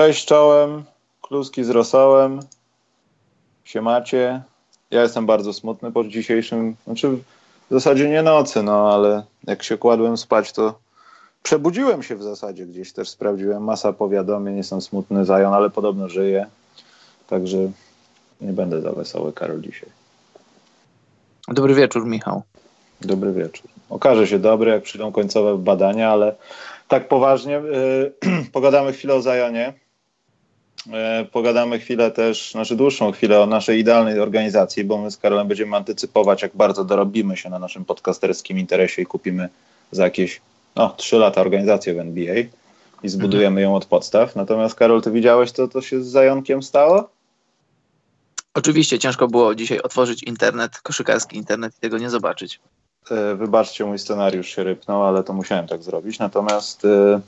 Cześć czołem, kluski z rosołem, siemacie. Ja jestem bardzo smutny po dzisiejszym, znaczy w zasadzie nie nocy, no ale jak się kładłem spać, to przebudziłem się w zasadzie gdzieś też sprawdziłem, masa powiadomień, jestem smutny, Zajon, ale podobno żyje, także nie będę za wesoły, Karol, dzisiaj. Dobry wieczór, Michał. Dobry wieczór. Okaże się dobry, jak przyjdą końcowe badania, ale tak poważnie yy, pogadamy chwilę o Zajonie. Yy, pogadamy chwilę też, znaczy dłuższą chwilę o naszej idealnej organizacji, bo my z Karolem będziemy antycypować, jak bardzo dorobimy się na naszym podcasterskim interesie i kupimy za jakieś no, 3 lata organizację w NBA i zbudujemy mhm. ją od podstaw. Natomiast Karol, ty widziałeś, co to się z Zajonkiem stało? Oczywiście ciężko było dzisiaj otworzyć internet, koszykarski internet i tego nie zobaczyć. E, wybaczcie, mój scenariusz się rypnął, ale to musiałem tak zrobić. Natomiast e,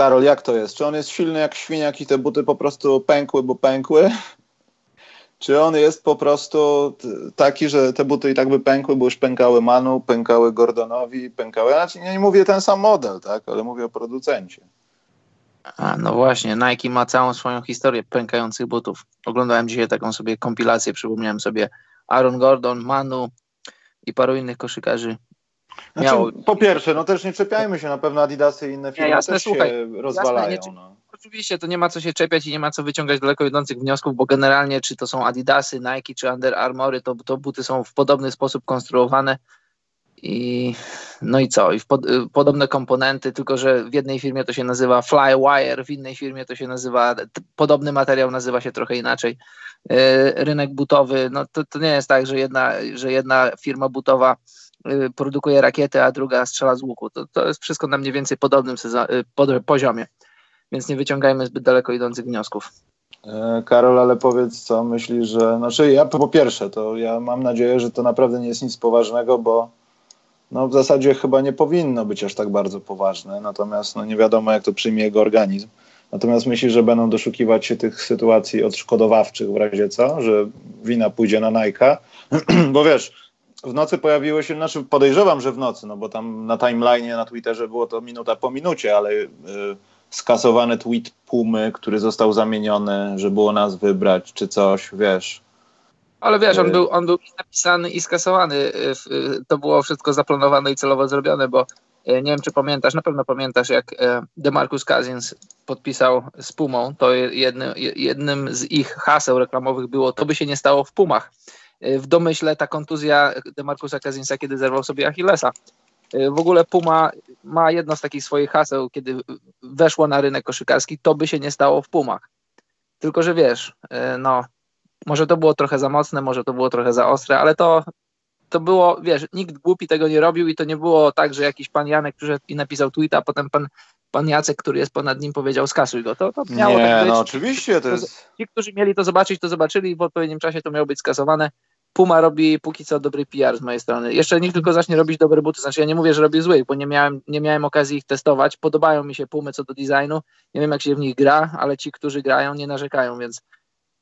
Karol, jak to jest? Czy on jest silny jak świniak i te buty po prostu pękły, bo pękły? Czy on jest po prostu taki, że te buty i tak by pękły, bo już pękały Manu, pękały Gordonowi, pękały... Znaczy nie mówię ten sam model, tak? Ale mówię o producencie. A, no właśnie, Nike ma całą swoją historię pękających butów. Oglądałem dzisiaj taką sobie kompilację, przypomniałem sobie Aaron Gordon, Manu i paru innych koszykarzy. Znaczy, miało... Po pierwsze, no też nie czepiajmy się, na pewno Adidasy i inne firmy nie, jasne, też słuchaj, się rozwalają. Jasne, no. Oczywiście to nie ma co się czepiać i nie ma co wyciągać daleko idących wniosków, bo generalnie czy to są Adidasy, Nike czy Under Armory, to, to buty są w podobny sposób konstruowane i no i co? I pod, y, podobne komponenty, tylko że w jednej firmie to się nazywa Flywire, w innej firmie to się nazywa, podobny materiał nazywa się trochę inaczej. Y, rynek butowy, no to, to nie jest tak, że jedna, że jedna firma butowa produkuje rakiety, a druga strzela z łuku. To, to jest wszystko na mniej więcej podobnym poziomie, więc nie wyciągajmy zbyt daleko idących wniosków. E, Karol, ale powiedz, co myślisz, że. Znaczy, ja po pierwsze, to ja mam nadzieję, że to naprawdę nie jest nic poważnego, bo no w zasadzie chyba nie powinno być aż tak bardzo poważne, natomiast no nie wiadomo jak to przyjmie jego organizm. Natomiast myśli, że będą doszukiwać się tych sytuacji odszkodowawczych w razie co, że wina pójdzie na Nike, bo wiesz, w nocy pojawiły się, znaczy podejrzewam, że w nocy, no bo tam na timeline na Twitterze było to minuta po minucie, ale yy, skasowany tweet Pumy, który został zamieniony, że było nas wybrać, czy coś, wiesz, ale wiesz, on był, on był napisany i skasowany. Y, y, to było wszystko zaplanowane i celowo zrobione, bo y, nie wiem, czy pamiętasz, na pewno pamiętasz, jak DeMarcus Cousins podpisał z Pumą, to jednym, jednym z ich haseł reklamowych było, to by się nie stało w Pumach. W domyśle ta kontuzja DeMarcusa Cousinsa, kiedy zerwał sobie Achillesa. W ogóle Puma ma jedno z takich swoich haseł, kiedy weszło na rynek koszykarski, to by się nie stało w Pumach. Tylko, że wiesz, no może to było trochę za mocne, może to było trochę za ostre, ale to, to było, wiesz, nikt głupi tego nie robił i to nie było tak, że jakiś pan Janek przyszedł i napisał tweeta, a potem pan, pan Jacek, który jest ponad nim, powiedział skasuj go. To, to miało nie, tak być. no oczywiście to jest... Ci, którzy mieli to zobaczyć, to zobaczyli i w odpowiednim czasie to miało być skasowane. Puma robi póki co dobry PR z mojej strony. Jeszcze niech tylko zacznie robić dobre buty. Znaczy ja nie mówię, że robi złych, bo nie miałem, nie miałem okazji ich testować. Podobają mi się Pumy co do designu. Nie wiem jak się w nich gra, ale ci, którzy grają nie narzekają, więc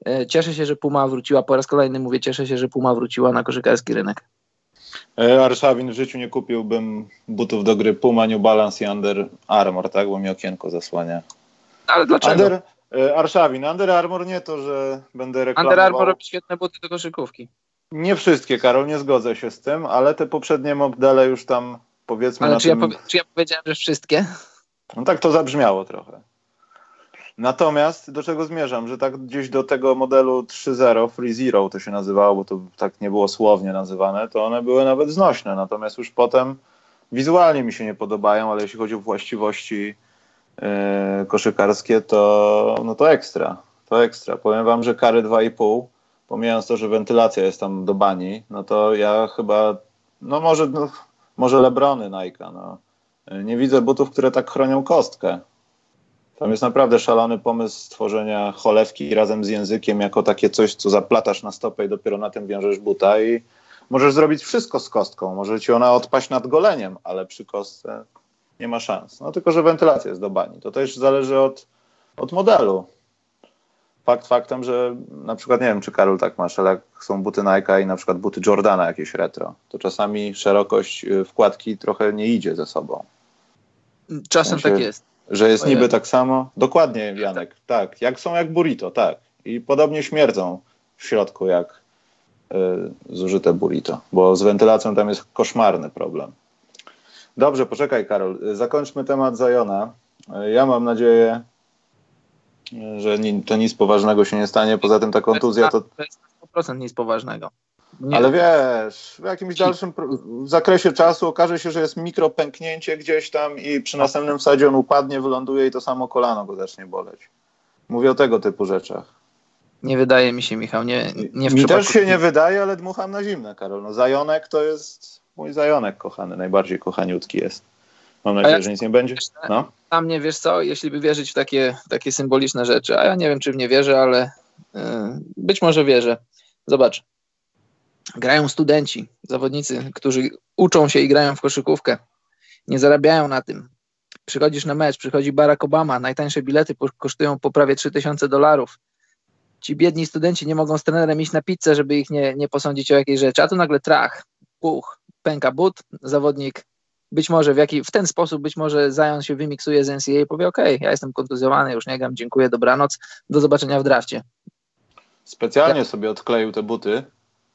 E, cieszę się, że Puma wróciła, po raz kolejny mówię, cieszę się, że Puma wróciła na koszykarski rynek. E, Arszawin w życiu nie kupiłbym butów do gry Puma, New Balance i Under Armour, tak? Bo mi okienko zasłania. Ale dlaczego? Under, e, Arszawin, Under Armour nie to, że będę reklamował. Under Armour robi świetne buty do koszykówki. Nie wszystkie, Karol, nie zgodzę się z tym, ale te poprzednie modele już tam powiedzmy ale czy, tym... ja czy ja powiedziałem, że wszystkie? No tak to zabrzmiało trochę. Natomiast do czego zmierzam, że tak gdzieś do tego modelu 3.0, Free Zero to się nazywało, bo to tak nie było słownie nazywane, to one były nawet znośne. Natomiast już potem wizualnie mi się nie podobają, ale jeśli chodzi o właściwości yy, koszykarskie, to, no to ekstra. To ekstra. Powiem wam, że kary 2,5, pomijając to, że wentylacja jest tam do bani, no to ja chyba, no może, no, może Lebrony Nike, no. Nie widzę butów, które tak chronią kostkę. Tam jest naprawdę szalony pomysł stworzenia cholewki razem z językiem jako takie coś, co zaplatasz na stopę i dopiero na tym wiążesz buta i możesz zrobić wszystko z kostką. Może ci ona odpaść nad goleniem, ale przy kostce nie ma szans. No tylko, że wentylacja jest do bani. To też zależy od, od modelu. Fakt faktem, że na przykład, nie wiem, czy Karol tak masz, ale jak są buty Nike i na przykład buty Jordana jakieś retro, to czasami szerokość y, wkładki trochę nie idzie ze sobą. Czasem w sensie, tak jest Że jest niby tak samo? Dokładnie, Janek, tak. Jak są jak burrito, tak. I podobnie śmierdzą w środku jak y, zużyte burrito, bo z wentylacją tam jest koszmarny problem. Dobrze, poczekaj Karol, zakończmy temat Zajona. Ja mam nadzieję, że to nic poważnego się nie stanie. Poza tym ta kontuzja to. To jest 100% nic poważnego. Nie. Ale wiesz, w jakimś dalszym zakresie czasu okaże się, że jest mikropęknięcie gdzieś tam i przy następnym wsadzie on upadnie, wyląduje i to samo kolano go zacznie boleć. Mówię o tego typu rzeczach. Nie wydaje mi się, Michał, nie, nie w Mi też się nie wydaje, ale dmucham na zimne, Karol. No, zajonek to jest mój zajonek kochany, najbardziej kochaniutki jest. Mam nadzieję, jak, że nic nie będzie. No. A mnie, wiesz co, jeśli by wierzyć w takie, takie symboliczne rzeczy, a ja nie wiem, czy w nie wierzę, ale yy, być może wierzę. Zobacz, grają studenci, zawodnicy, którzy uczą się i grają w koszykówkę. Nie zarabiają na tym. Przychodzisz na mecz, przychodzi Barack Obama, najtańsze bilety kosztują po prawie 3000 dolarów. Ci biedni studenci nie mogą z trenerem iść na pizzę, żeby ich nie, nie posądzić o jakiejś rzeczy. A tu nagle trach, puch, pęka but, zawodnik być może w, jaki, w ten sposób być może Zion się wymiksuje z NCAA i powie ok, ja jestem kontuzjowany, już nie gram, dziękuję, dobranoc, do zobaczenia w drafcie. Specjalnie ja... sobie odkleił te buty,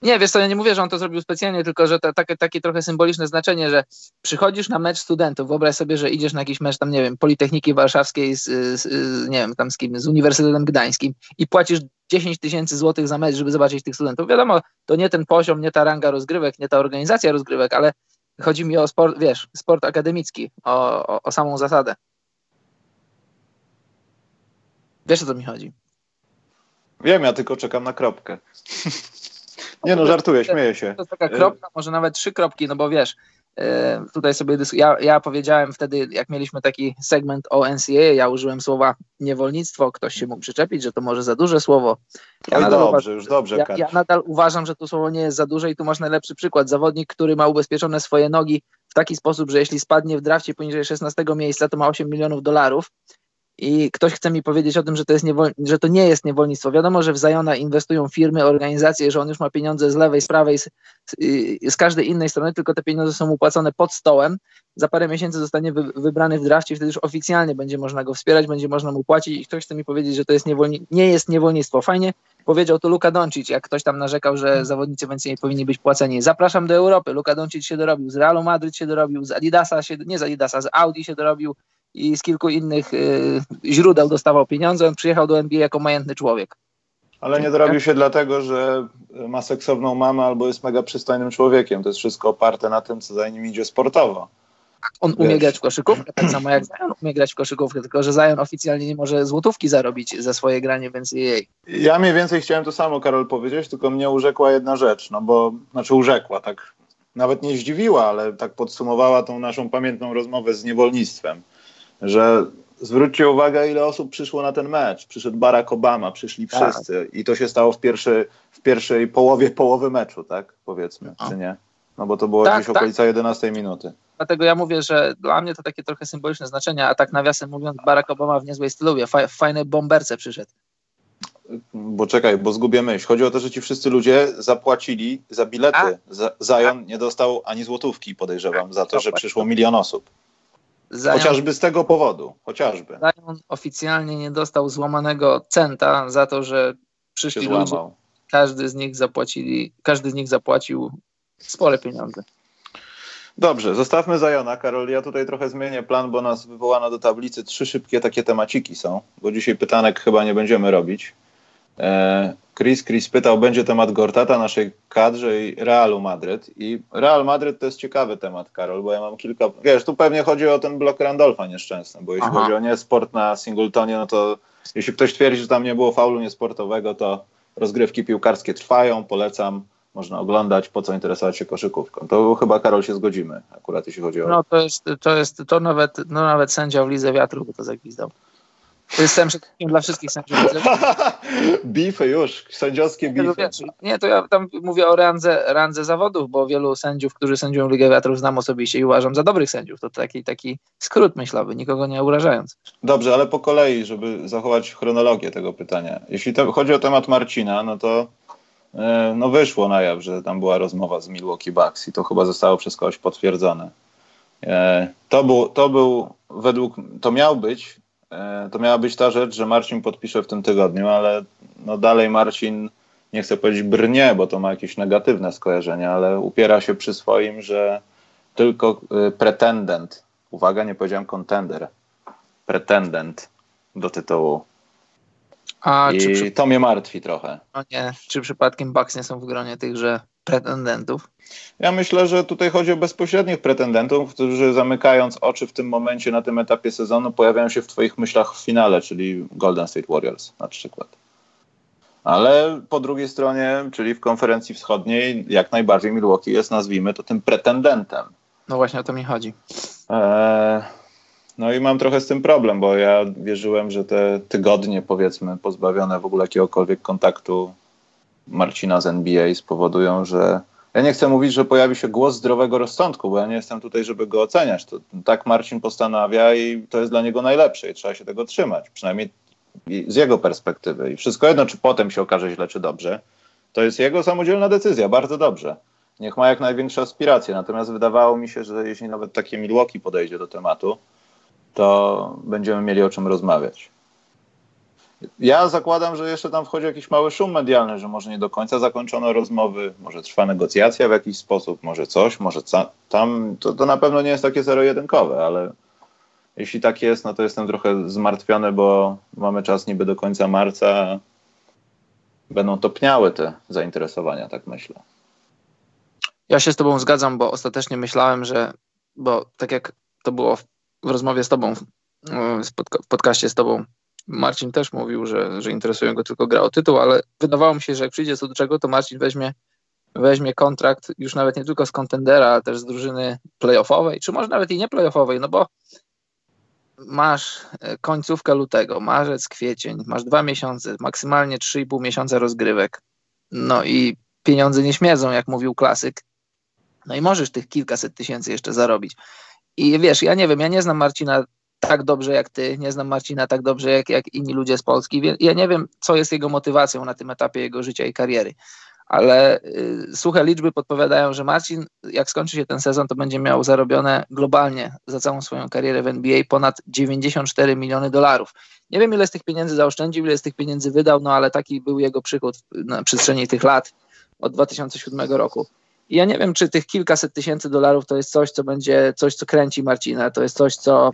nie, wiesz co, ja nie mówię, że on to zrobił specjalnie, tylko że to takie, takie trochę symboliczne znaczenie, że przychodzisz na mecz studentów, wyobraź sobie, że idziesz na jakiś mecz tam, nie wiem, Politechniki Warszawskiej z, z nie wiem, tam z kim, z Uniwersytetem Gdańskim i płacisz 10 tysięcy złotych za mecz, żeby zobaczyć tych studentów. Wiadomo, to nie ten poziom, nie ta ranga rozgrywek, nie ta organizacja rozgrywek, ale chodzi mi o sport, wiesz, sport akademicki, o, o, o samą zasadę. Wiesz o co mi chodzi? Wiem, ja tylko czekam na kropkę. Nie no, żartuję, śmieję się. To jest taka kropka, może nawet trzy kropki, no bo wiesz, tutaj sobie ja, ja powiedziałem wtedy, jak mieliśmy taki segment o NCAA, ja użyłem słowa niewolnictwo, ktoś się mógł przyczepić, że to może za duże słowo. Ja Oj, dobrze, uważam, już dobrze. Ja, ja, nadal uważam, że to słowo nie jest za duże i tu masz najlepszy przykład. Zawodnik, który ma ubezpieczone swoje nogi w taki sposób, że jeśli spadnie w drafcie poniżej 16 miejsca, to ma 8 milionów dolarów i ktoś chce mi powiedzieć o tym, że to, jest niewol... że to nie jest niewolnictwo. Wiadomo, że w Zajona inwestują firmy, organizacje, że on już ma pieniądze z lewej, z prawej, z, z każdej innej strony, tylko te pieniądze są upłacone pod stołem. Za parę miesięcy zostanie wy, wybrany w drafcie, wtedy już oficjalnie będzie można go wspierać, będzie można mu płacić i ktoś chce mi powiedzieć, że to jest niewolni... nie jest niewolnictwo. Fajnie powiedział to Luka Doncic, jak ktoś tam narzekał, że zawodnicy więcej nie powinni być płaceni. Zapraszam do Europy. Luka Doncic się dorobił, z Realu Madryt się dorobił, z Adidasa się, nie z Adidasa, z Audi się dorobił, i z kilku innych y, źródeł dostawał pieniądze. On przyjechał do NBA jako majętny człowiek. Ale nie dorobił się dlatego, że ma seksowną mamę albo jest mega przystojnym człowiekiem. To jest wszystko oparte na tym, co za nim idzie sportowo. On umie Wiesz. grać w koszykówkę, tak samo jak Zion umie grać w koszykówkę, tylko że Zion oficjalnie nie może złotówki zarobić za swoje granie w NCAA. Ja mniej więcej chciałem to samo, Karol, powiedzieć, tylko mnie urzekła jedna rzecz, no bo, znaczy urzekła, tak nawet nie zdziwiła, ale tak podsumowała tą naszą pamiętną rozmowę z niewolnictwem że zwróćcie uwagę, ile osób przyszło na ten mecz. Przyszedł Barack Obama, przyszli tak. wszyscy i to się stało w, pierwszy, w pierwszej połowie połowy meczu, tak? Powiedzmy, no. czy nie? No bo to było tak, gdzieś tak. okolica 11 minuty. Dlatego ja mówię, że dla mnie to takie trochę symboliczne znaczenie, a tak nawiasem mówiąc, Barack Obama w niezłej stylu, w fajnej bomberce przyszedł. Bo czekaj, bo zgubię myśl. Chodzi o to, że ci wszyscy ludzie zapłacili za bilety. Zion nie dostał ani złotówki, podejrzewam, za to, że przyszło milion osób. Zion, chociażby z tego powodu, chociażby. Zion oficjalnie nie dostał złamanego centa za to, że przyszli ludzie. Każdy z nich zapłacili, każdy z nich zapłacił spore pieniądze. Dobrze, zostawmy Zajona. Karol, ja tutaj trochę zmienię plan, bo nas wywołano do tablicy. Trzy szybkie takie temaciki są, bo dzisiaj pytanek chyba nie będziemy robić. E, Chris, Chris pytał, będzie temat Gortata, naszej kadrze i Realu Madryt. I Real Madryt to jest ciekawy temat, Karol, bo ja mam kilka... Wiesz, tu pewnie chodzi o ten blok Randolfa nieszczęsny, bo jeśli Aha. chodzi o nie sport na Singletonie, no to jeśli ktoś twierdzi, że tam nie było faulu niesportowego, to rozgrywki piłkarskie trwają, polecam, można oglądać, po co interesować się koszykówką. To chyba, Karol, się zgodzimy, akurat jeśli chodzi o... No to jest, to jest, to nawet, no nawet sędzia w Lidze Wiatru by to zagwizdał. Jestem wszystkim dla wszystkich sędziów. Bify już, sędziowskie bify. Nie, to ja tam mówię o randze, randze zawodów, bo wielu sędziów, którzy sędziują Ligę Wiatrów znam osobiście i uważam za dobrych sędziów. To taki, taki skrót myślowy, nikogo nie urażając. Dobrze, ale po kolei, żeby zachować chronologię tego pytania. Jeśli to, chodzi o temat Marcina, no to e, no wyszło na jaw, że tam była rozmowa z Milwaukee Bucks i to chyba zostało przez kogoś potwierdzone. E, to był, to był według, to miał być, to miała być ta rzecz, że Marcin podpisze w tym tygodniu, ale no dalej Marcin, nie chcę powiedzieć brnie, bo to ma jakieś negatywne skojarzenia, ale upiera się przy swoim, że tylko e, pretendent, uwaga, nie powiedziałem kontender, pretendent do tytułu. A I przy... to mnie martwi trochę. No nie, czy przypadkiem Bucks nie są w gronie tychże pretendentów? Ja myślę, że tutaj chodzi o bezpośrednich pretendentów, którzy zamykając oczy w tym momencie na tym etapie sezonu pojawiają się w twoich myślach w finale, czyli Golden State Warriors na przykład. Ale po drugiej stronie, czyli w konferencji wschodniej, jak najbardziej Milwaukee jest, nazwijmy to, tym pretendentem. No właśnie o to mi chodzi. Eee, no i mam trochę z tym problem, bo ja wierzyłem, że te tygodnie, powiedzmy, pozbawione w ogóle jakiegokolwiek kontaktu Marcina z NBA spowodują, że ja nie chcę mówić, że pojawi się głos zdrowego rozsądku, bo ja nie jestem tutaj, żeby go oceniać. To, tak Marcin postanawia i to jest dla niego najlepsze i trzeba się tego trzymać, przynajmniej z jego perspektywy. I wszystko jedno, czy potem się okaże źle, czy dobrze, to jest jego samodzielna decyzja, bardzo dobrze. Niech ma jak największe aspiracje. Natomiast wydawało mi się, że jeśli nawet takie Milwaukee podejdzie do tematu, to będziemy mieli o czym rozmawiać. Ja zakładam, że jeszcze tam wchodzi jakiś mały szum medialny, że może nie do końca zakończono rozmowy, może trwa negocjacja w jakiś sposób, może coś, może tam. To, to na pewno nie jest takie zero-jedynkowe, ale jeśli tak jest, no to jestem trochę zmartwiony, bo mamy czas niby do końca marca. Będą topniały te zainteresowania, tak myślę. Ja się z Tobą zgadzam, bo ostatecznie myślałem, że, bo tak jak to było w, w rozmowie z Tobą, w podcaście z Tobą, Marcin też mówił, że, że interesuje go tylko gra o tytuł, ale wydawało mi się, że jak przyjdzie co do czego, to Marcin weźmie, weźmie kontrakt już nawet nie tylko z kontendera, ale też z drużyny playoffowej, czy może nawet i nie playoffowej, no bo masz e, końcówkę lutego, marzec, kwiecień, masz dwa miesiące, maksymalnie trzy i pół miesiąca rozgrywek. No i pieniądze nie śmierdzą, jak mówił klasyk. No i możesz tych kilkaset tysięcy jeszcze zarobić. I wiesz, ja nie wiem, ja nie znam Marcina tak dobrze jak ty, nie znam Marcina tak dobrze jak, jak inni ludzie z Polski. Ja nie wiem, co jest jego motywacją na tym etapie jego życia i kariery, ale y, suche liczby podpowiadają, że Marcin, jak skończy się ten sezon, to będzie miał zarobione globalnie za całą swoją karierę w NBA ponad 94 miliony dolarów. Nie wiem, ile z tych pieniędzy zaoszczędził, ile z tych pieniędzy wydał, no ale taki był jego przychód na przestrzeni tych lat od 2007 roku. I ja nie wiem, czy tych kilkaset tysięcy dolarów to jest coś, co będzie, coś, co kręci Marcina, to jest coś, co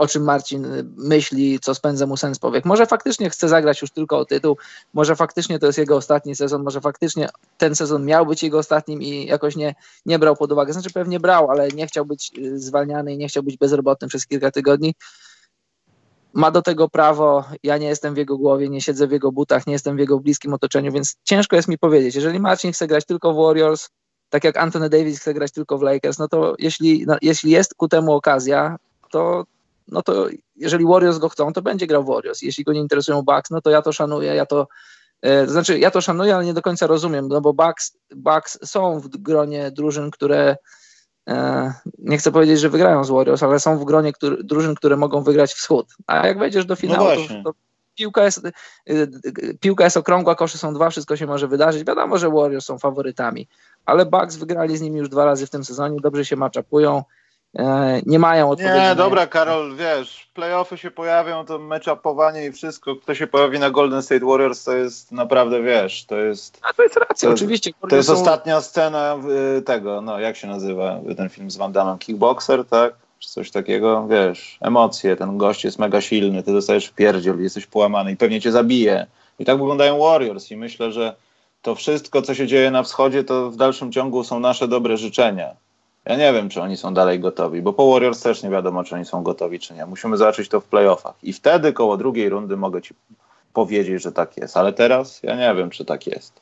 o czym Marcin myśli, co spędza mu sens powiek. Może faktycznie chce zagrać już tylko o tytuł, może faktycznie to jest jego ostatni sezon, może faktycznie ten sezon miał być jego ostatnim i jakoś nie, nie brał pod uwagę. Znaczy pewnie brał, ale nie chciał być y, zwalniany i nie chciał być bezrobotny przez kilka tygodni. Ma do tego prawo, ja nie jestem w jego głowie, nie siedzę w jego butach, nie jestem w jego bliskim otoczeniu, więc ciężko jest mi powiedzieć. Jeżeli Marcin chce grać tylko w Warriors, tak jak Anthony Davis chce grać tylko w Lakers, no to jeśli, no, jeśli jest ku temu okazja, to, no to jeżeli Warriors go chcą, to będzie grał Warriors. Jeśli go nie interesują Bucks, no to ja to szanuję, ja to e, to znaczy, ja to szanuję, ale nie do końca rozumiem, no bo Bucks, Bucks są w gronie drużyn, które e, nie chcę powiedzieć, że wygrają z Warriors, ale są w gronie który, drużyn, które mogą wygrać wschód. A jak wejdziesz do finału, no to, to, piłka jest, e, piłka jest okrągła, kosze są dwa, wszystko się może wydarzyć. Wiadomo, że Warriors są faworytami, ale Bucks wygrali z nimi już dwa razy w tym sezonie, dobrze się maczapują. E, nie mają odpowiedzi. Nie, dobra, Karol, wiesz, playoffy się pojawią, to matchupowanie i wszystko, kto się pojawi na Golden State Warriors, to jest naprawdę, wiesz, to jest... A to jest racja, to, oczywiście. To jest są... ostatnia scena tego, no jak się nazywa ten film z Van Damme, Kickboxer, tak? Czy coś takiego, wiesz, emocje, ten gość jest mega silny, ty dostajesz pierdziel, jesteś połamany i pewnie cię zabije. I tak wyglądają Warriors i myślę, że to wszystko, co się dzieje na wschodzie, to w dalszym ciągu są nasze dobre życzenia ja nie wiem, czy oni są dalej gotowi, bo po Warriors też nie wiadomo, czy oni są gotowi, czy nie. Musimy zobaczyć to w playoffach. I wtedy koło drugiej rundy mogę ci powiedzieć, że tak jest. Ale teraz ja nie wiem, czy tak jest.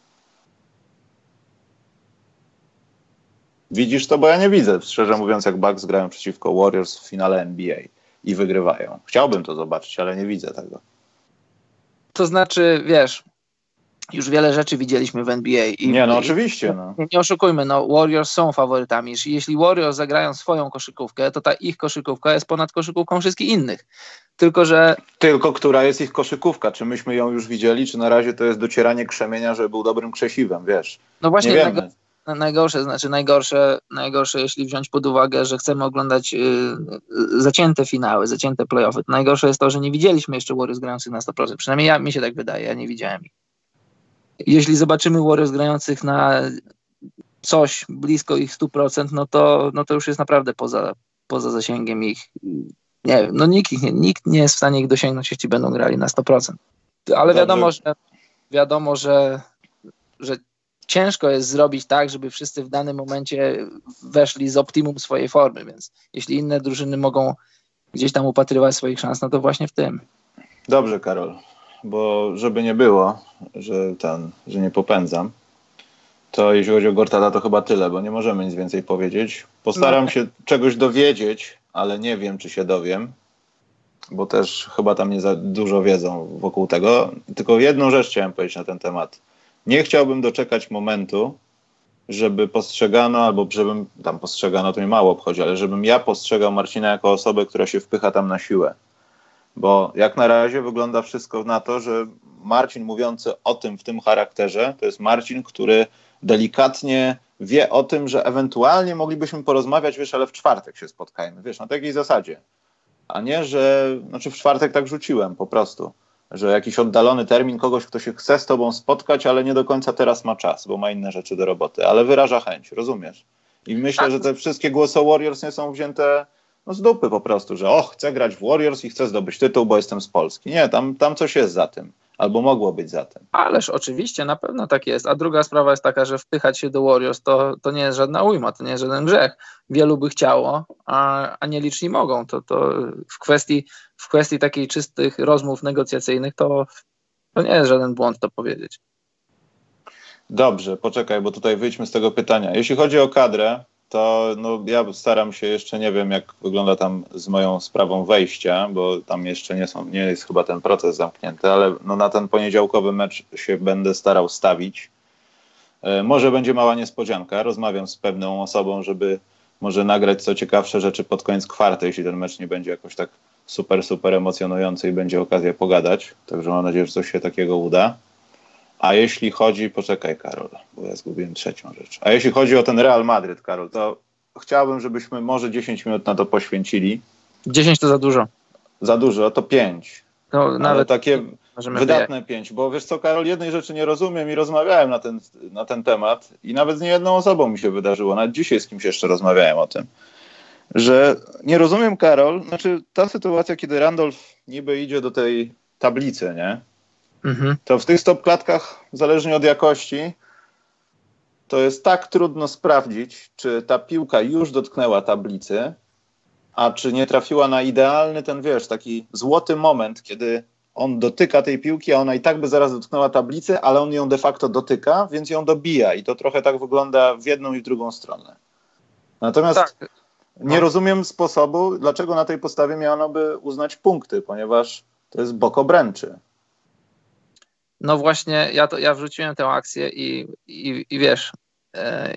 Widzisz to, bo ja nie widzę, szczerze mówiąc, jak Bucks grają przeciwko Warriors w finale NBA i wygrywają. Chciałbym to zobaczyć, ale nie widzę tego. To znaczy, wiesz, już wiele rzeczy widzieliśmy w NBA. I, nie, no oczywiście. No. Nie oszukujmy, no Warriors są faworytami. Jeśli Warriors zagrają swoją koszykówkę, to ta ich koszykówka jest ponad koszykówką wszystkich innych. Tylko, że... Tylko, która jest ich koszykówka? Czy myśmy ją już widzieli, czy na razie to jest docieranie krzemienia, żeby był dobrym krzesiwem, wiesz? No właśnie, najgorsze, znaczy najgorsze, najgorsze, jeśli wziąć pod uwagę, że chcemy oglądać y, zacięte finały, zacięte playoffy. Najgorsze jest to, że nie widzieliśmy jeszcze Warriors grających na 100%. Przynajmniej ja, mi się tak wydaje, ja nie widziałem ich. Jeśli zobaczymy Warriors grających na coś blisko ich 100%, no to, no to już jest naprawdę poza, poza zasięgiem ich. Nie wiem, no nikt, nikt nie jest w stanie ich dosięgnąć, jeśli będą grali na 100%. Ale wiadomo, że wiadomo, że, że ciężko jest zrobić tak, żeby wszyscy w danym momencie weszli z optimum swojej formy, więc jeśli inne drużyny mogą gdzieś tam upatrywać swoich szans, no to właśnie w tym. Dobrze, Karol, bo żeby nie było, że ten, że nie popędzam, to jeśli chodzi o Gortada, to chyba tyle, bo nie możemy nic więcej powiedzieć. Postaram no. się czegoś dowiedzieć, ale nie wiem, czy się dowiem, bo też chyba tam nie za dużo wiedzą wokół tego. Tylko jedną rzecz chciałem powiedzieć na ten temat. Nie chciałbym doczekać momentu, żeby postrzegano, albo żebym tam postrzegano, to mnie mało obchodzi, ale żebym ja postrzegał Marcina jako osobę, która się wpycha tam na siłę. Bo jak na razie wygląda wszystko na to, że Marcin mówiący o tym w tym charakterze, to jest Marcin, który delikatnie wie o tym, że ewentualnie moglibyśmy porozmawiać, wiesz, ale w czwartek się spotkajmy, wiesz, na takiej zasadzie. A nie, że, znaczy w czwartek tak rzuciłem po prostu, że jakiś oddalony termin kogoś, kto się chce z tobą spotkać, ale nie do końca teraz ma czas, bo ma inne rzeczy do roboty, ale wyraża chęć, rozumiesz? I myślę, tak. że te wszystkie głosy Warriors nie są wzięte no, z dupy po prostu, że o, chcę grać w Warriors i chcę zdobyć tytuł, bo jestem z Polski. Nie, tam, tam coś jest za tym albo mogło być za tym. Ależ oczywiście, na pewno tak jest. A druga sprawa jest taka, że wpychać się do Warriors to, to nie jest żadna ujma, to nie jest żaden grzech. Wielu by chciało, a, a nieliczni mogą. To, to w, kwestii, w kwestii takich czystych rozmów negocjacyjnych to, to nie jest żaden błąd to powiedzieć. Dobrze, poczekaj, bo tutaj wyjdźmy z tego pytania. Jeśli chodzi o kadrę, to no, ja staram się jeszcze, nie wiem jak wygląda tam z moją sprawą wejścia, bo tam jeszcze nie, są, nie jest chyba ten proces zamknięty, ale no, na ten poniedziałkowy mecz się będę starał stawić. E, może będzie mała niespodzianka. Rozmawiam z pewną osobą, żeby może nagrać co ciekawsze rzeczy pod koniec kwarty, jeśli ten mecz nie będzie jakoś tak super, super emocjonujący i będzie okazja pogadać. Także mam nadzieję, że coś się takiego uda. A jeśli chodzi, poczekaj Karol, bo ja zgubiłem trzecią rzecz. A jeśli chodzi o ten Real Madryt, Karol, to chciałbym, żebyśmy może 10 minut na to poświęcili. 10 to za dużo. Za dużo, to 5. No, nawet takie wydatne 5, bo wiesz co, Karol, jednej rzeczy nie rozumiem i rozmawiałem na ten, na ten temat i nawet z niejedną osobą mi się wydarzyło, nawet dzisiaj z kimś jeszcze rozmawiałem o tym, że nie rozumiem, Karol, znaczy ta sytuacja, kiedy Randolph niby idzie do tej tablicy, nie? Mhm. to w tych stop klatkach, zależnie od jakości, to jest tak trudno sprawdzić, czy ta piłka już dotknęła tablicy, a czy nie trafiła na idealny ten, wiesz, taki złoty moment, kiedy on dotyka tej piłki, a ona i tak by zaraz dotknęła tablicy, ale on ją de facto dotyka, więc ją dobija i to trochę tak wygląda w jedną i w drugą stronę. Natomiast tak. nie no. rozumiem sposobu, dlaczego na tej podstawie miano by uznać punkty, ponieważ to jest bok obręczy no właśnie ja, to, ja wrzuciłem tę akcję i, i, i wiesz, e,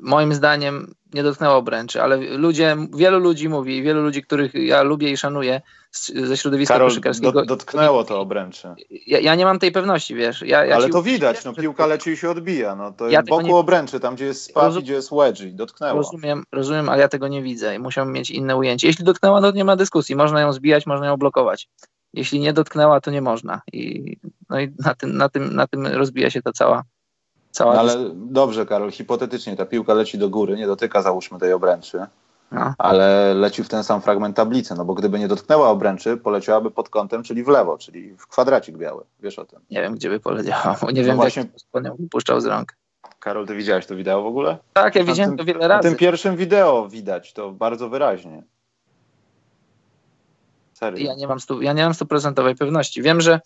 moim zdaniem nie dotknęło obręczy, ale ludzie, wielu ludzi mówi, wielu ludzi, których ja lubię i szanuję z, ze środowiska Karol, koszykarskiego. Do, dotknęło to obręczy. Ja, ja, nie mam tej pewności, wiesz. Ja, ja ale to widać, no piłka leci i się odbija, no to ja boku nie... obręczy, tam gdzie jest Rozum... gdzie jest wedge, dotknęło. Rozumiem, rozumiem, ale ja tego nie widzę i musiałbym mieć inne ujęcie. Jeśli dotknęła, to nie ma dyskusji, można ją zbijać, można ją blokować jeśli nie dotknęła, to nie można. I, no i na tym, na, tym, na tym rozbija się ta cała. cała no ale dobrze, Karol, hipotetycznie ta piłka leci do góry, nie dotyka załóżmy tej obręczy, no. ale leci w ten sam fragment tablicy, no bo gdyby nie dotknęła obręczy, poleciałaby pod kątem, czyli w lewo, czyli w kwadracik biały. Wiesz o tym. Nie wiem, gdzie by poleciała, bo nie no wiem, właśnie... jak ją wypuszczał z rąk. Karol, ty widziałeś to wideo w ogóle? Tak, ja widziałem tym, to wiele razy. W tym pierwszym wideo widać to bardzo wyraźnie. Serio? Ja nie mam stu, ja nie mam stuprocentowej pewności. Wiem, że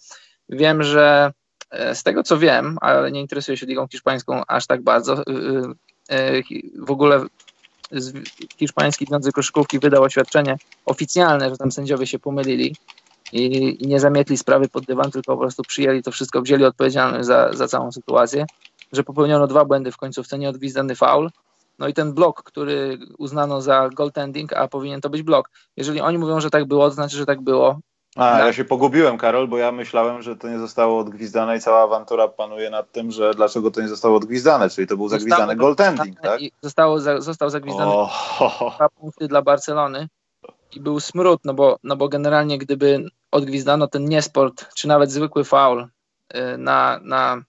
wiem, że e, z tego co wiem, ale nie interesuję się ligą hiszpańską aż tak bardzo, e, e, w ogóle hiszpański Związek Koszykówki wydał oświadczenie oficjalne, że tam sędziowie się pomylili i, nie zamietli sprawy pod dywan, tylko po prostu przyjęli to wszystko, wzięli odpowiedzialność za, za całą sytuację, że popełniono dwa błędy w końcówce, nieodgwizdany faul no i ten blok, który uznano za goaltending, a powinien to być blok. Jeżeli oni mówią, że tak było, to znaczy, że tak było. A, ja się pogubiłem, Karol, bo ja myślałem, że to nie zostało odgwizdane i cała awantura panuje nad tym, że dlaczego to nie zostało odgwizdane, czyli to był zagwizdany goaltending, tak? Zostało, został zagwizdany dwa punkty dla Barcelony i był smród, no bo, no bo generalnie gdyby odgwizdano ten niesport, czy nawet zwykły foul y, na, na,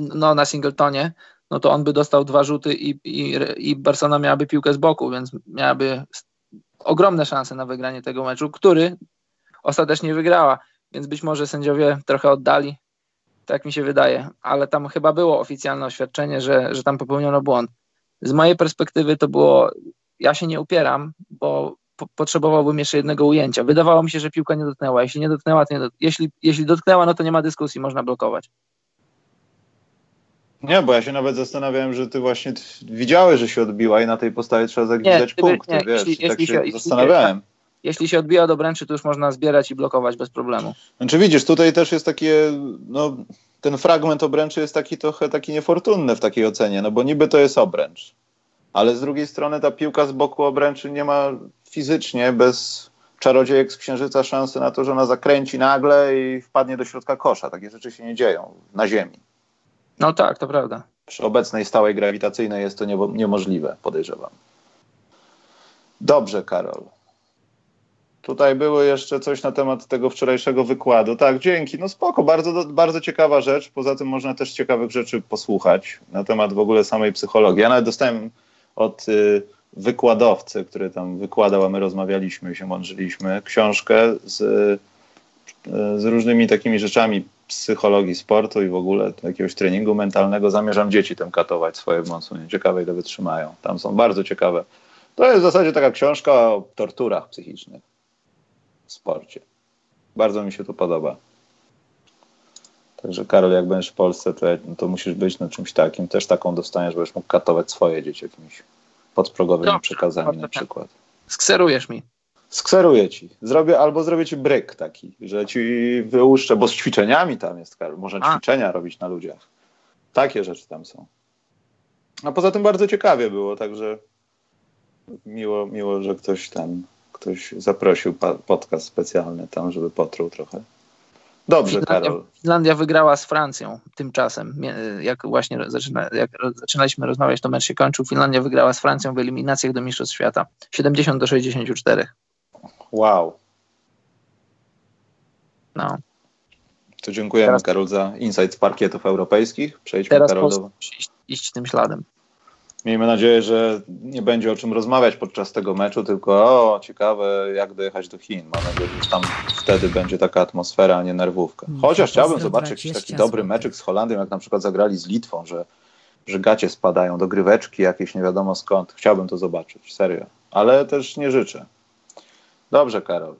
no, na Singletonie, no to on by dostał dwa rzuty i, i, i Barcelona miałaby piłkę z boku, więc miałaby ogromne szanse na wygranie tego meczu, który ostatecznie wygrała, więc być może sędziowie trochę oddali, tak mi się wydaje, ale tam chyba było oficjalne oświadczenie, że, że tam popełniono błąd. Z mojej perspektywy to było, ja się nie upieram, bo po, potrzebowałbym jeszcze jednego ujęcia. Wydawało mi się, że piłka nie dotknęła. Jeśli nie dotknęła, to nie dot... jeśli, jeśli dotknęła, no to nie ma dyskusji, można blokować. Nie, bo ja się nawet zastanawiałem, że ty właśnie widziałeś, że się odbiła i na tej podstawie trzeba zagwizdać punkty, nie, wiesz, jeśli, tak jeśli się, się zastanawiałem. Jeśli, się odbija do obręczy, to już można zbierać i blokować bez problemu. Znaczy widzisz, tutaj też jest takie, no ten fragment obręczy jest taki trochę taki niefortunny w takiej ocenie, no bo niby to jest obręcz, ale z drugiej strony ta piłka z boku obręczy nie ma fizycznie bez czarodziejek z księżyca szansy na to, że ona zakręci nagle i wpadnie do środka kosza. Takie rzeczy się nie dzieją na ziemi. No tak, to prawda. Przy obecnej stałej grawitacyjnej jest to niemożliwe, podejrzewam. Dobrze, Karol. Tutaj było jeszcze coś na temat tego wczorajszego wykładu. Tak, dzięki. No spoko, bardzo, bardzo ciekawa rzecz. Poza tym można też ciekawych rzeczy posłuchać na temat w ogóle samej psychologii. Ja nawet dostałem od y, wykładowcy, który tam wykładał, a my rozmawialiśmy się mądrzyliśmy, książkę z, y, z różnymi takimi rzeczami psychologii sportu i w ogóle jakiegoś treningu mentalnego. Zamierzam dzieci tym katować swoje w Ciekawe, ile wytrzymają. Tam są bardzo ciekawe. To jest w zasadzie taka książka o torturach psychicznych w sporcie. Bardzo mi się to podoba. Także Karol, jak będziesz w Polsce, to, to musisz być na czymś takim. Też taką dostaniesz, będziesz mógł katować swoje dzieci jakimiś podprogowymi Dobrze, przekazami na przykład. Skserujesz mi. Skseruję ci. Zrobię, albo zrobię ci bryk taki, że ci wyłuszczę, bo z ćwiczeniami tam jest, Karol. Można A. ćwiczenia robić na ludziach. Takie rzeczy tam są. A poza tym bardzo ciekawie było, także miło, miło że ktoś tam ktoś zaprosił podcast specjalny tam, żeby potruł trochę. Dobrze, Finlandia, Karol. Finlandia wygrała z Francją tymczasem. Jak właśnie zaczyna, jak zaczynaliśmy rozmawiać, to mecz się kończył. Finlandia wygrała z Francją w eliminacjach do Mistrzostw Świata. 70 do 64. Wow. No. To dziękujemy, teraz, Karol, za insight z parkietów europejskich. Przejdźmy, teraz Karol, do... Iść, iść tym śladem. Miejmy nadzieję, że nie będzie o czym rozmawiać podczas tego meczu, tylko o, ciekawe, jak dojechać do Chin. Mam nadzieję, że tam wtedy będzie taka atmosfera, a nie nerwówka. Chociaż chciałbym zobaczyć jakiś taki dobry meczek z Holandią, jak na przykład zagrali z Litwą, że, że gacie spadają, do gryweczki jakieś nie wiadomo skąd. Chciałbym to zobaczyć, serio. Ale też nie życzę. Dobrze, Karol.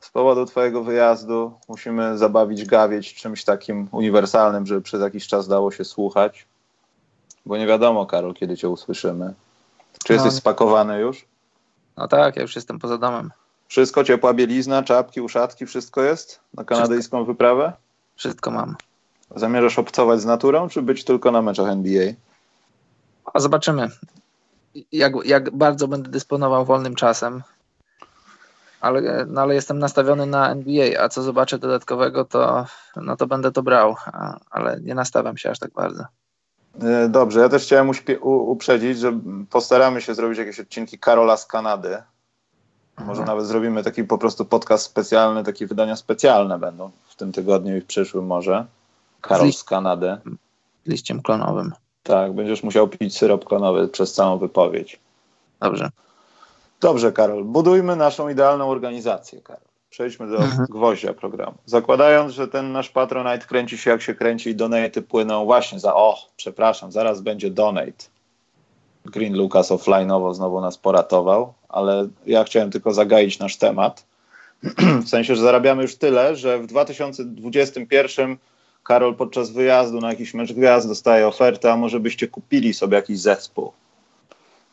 Z powodu Twojego wyjazdu musimy zabawić gawieć czymś takim uniwersalnym, żeby przez jakiś czas dało się słuchać bo nie wiadomo, Karol, kiedy cię usłyszymy. Czy jesteś no. spakowany już? No tak, ja już jestem poza domem. Wszystko, ciepła bielizna, czapki, uszatki, wszystko jest na kanadyjską wszystko. wyprawę? Wszystko mam. Zamierzasz obcować z naturą, czy być tylko na meczach NBA? A zobaczymy, jak, jak bardzo będę dysponował wolnym czasem. Ale, no ale jestem nastawiony na NBA, a co zobaczę dodatkowego, to, no to będę to brał, a, ale nie nastawiam się aż tak bardzo. E, dobrze, ja też chciałem uprzedzić, że postaramy się zrobić jakieś odcinki Karola z Kanady. Może Aha. nawet zrobimy taki po prostu podcast specjalny, takie wydania specjalne będą w tym tygodniu i w przyszłym może. Karol z, z Kanady. Liściem klonowym. Tak, będziesz musiał pić syrop klonowy przez całą wypowiedź. Dobrze. Dobrze, Karol. Budujmy naszą idealną organizację, Karol. Przejdźmy do mhm. gwoździa programu. Zakładając, że ten nasz Patronite kręci się jak się kręci i donaty płyną właśnie za, o, przepraszam, zaraz będzie donate. Green Lucas offline'owo znowu nas poratował, ale ja chciałem tylko zagaić nasz temat. w sensie, że zarabiamy już tyle, że w 2021 Karol podczas wyjazdu na jakiś mecz gwiazd dostaje ofertę, a może byście kupili sobie jakiś zespół.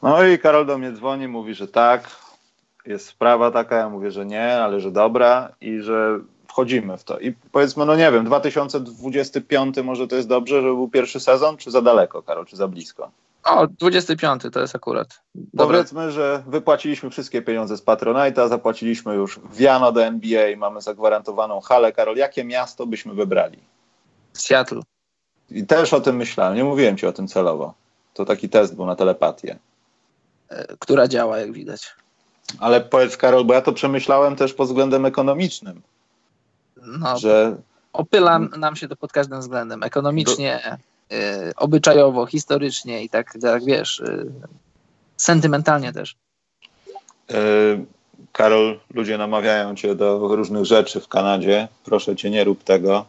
No i Karol do mnie dzwoni, mówi, że tak, jest sprawa taka, ja mówię, że nie, ale że dobra i że wchodzimy w to. I powiedzmy, no nie wiem, 2025 może to jest dobrze, żeby był pierwszy sezon, czy za daleko, Karol, czy za blisko? O, 25 to jest akurat. Dobra. Powiedzmy, że wypłaciliśmy wszystkie pieniądze z Patronite'a, zapłaciliśmy już wiano do NBA, mamy zagwarantowaną halę. Karol, jakie miasto byśmy wybrali? Seattle. I też o tym myślałem, nie mówiłem ci o tym celowo. To taki test był na telepatię. E, która działa, jak widać. Ale powiedz, Karol, bo ja to przemyślałem też pod względem ekonomicznym. No, że... Opyla nam się to pod każdym względem. Ekonomicznie, do... y, obyczajowo, historycznie i tak, tak wiesz, y, sentymentalnie też. Karol, ludzie namawiają cię do różnych rzeczy w Kanadzie. Proszę cię, nie rób tego.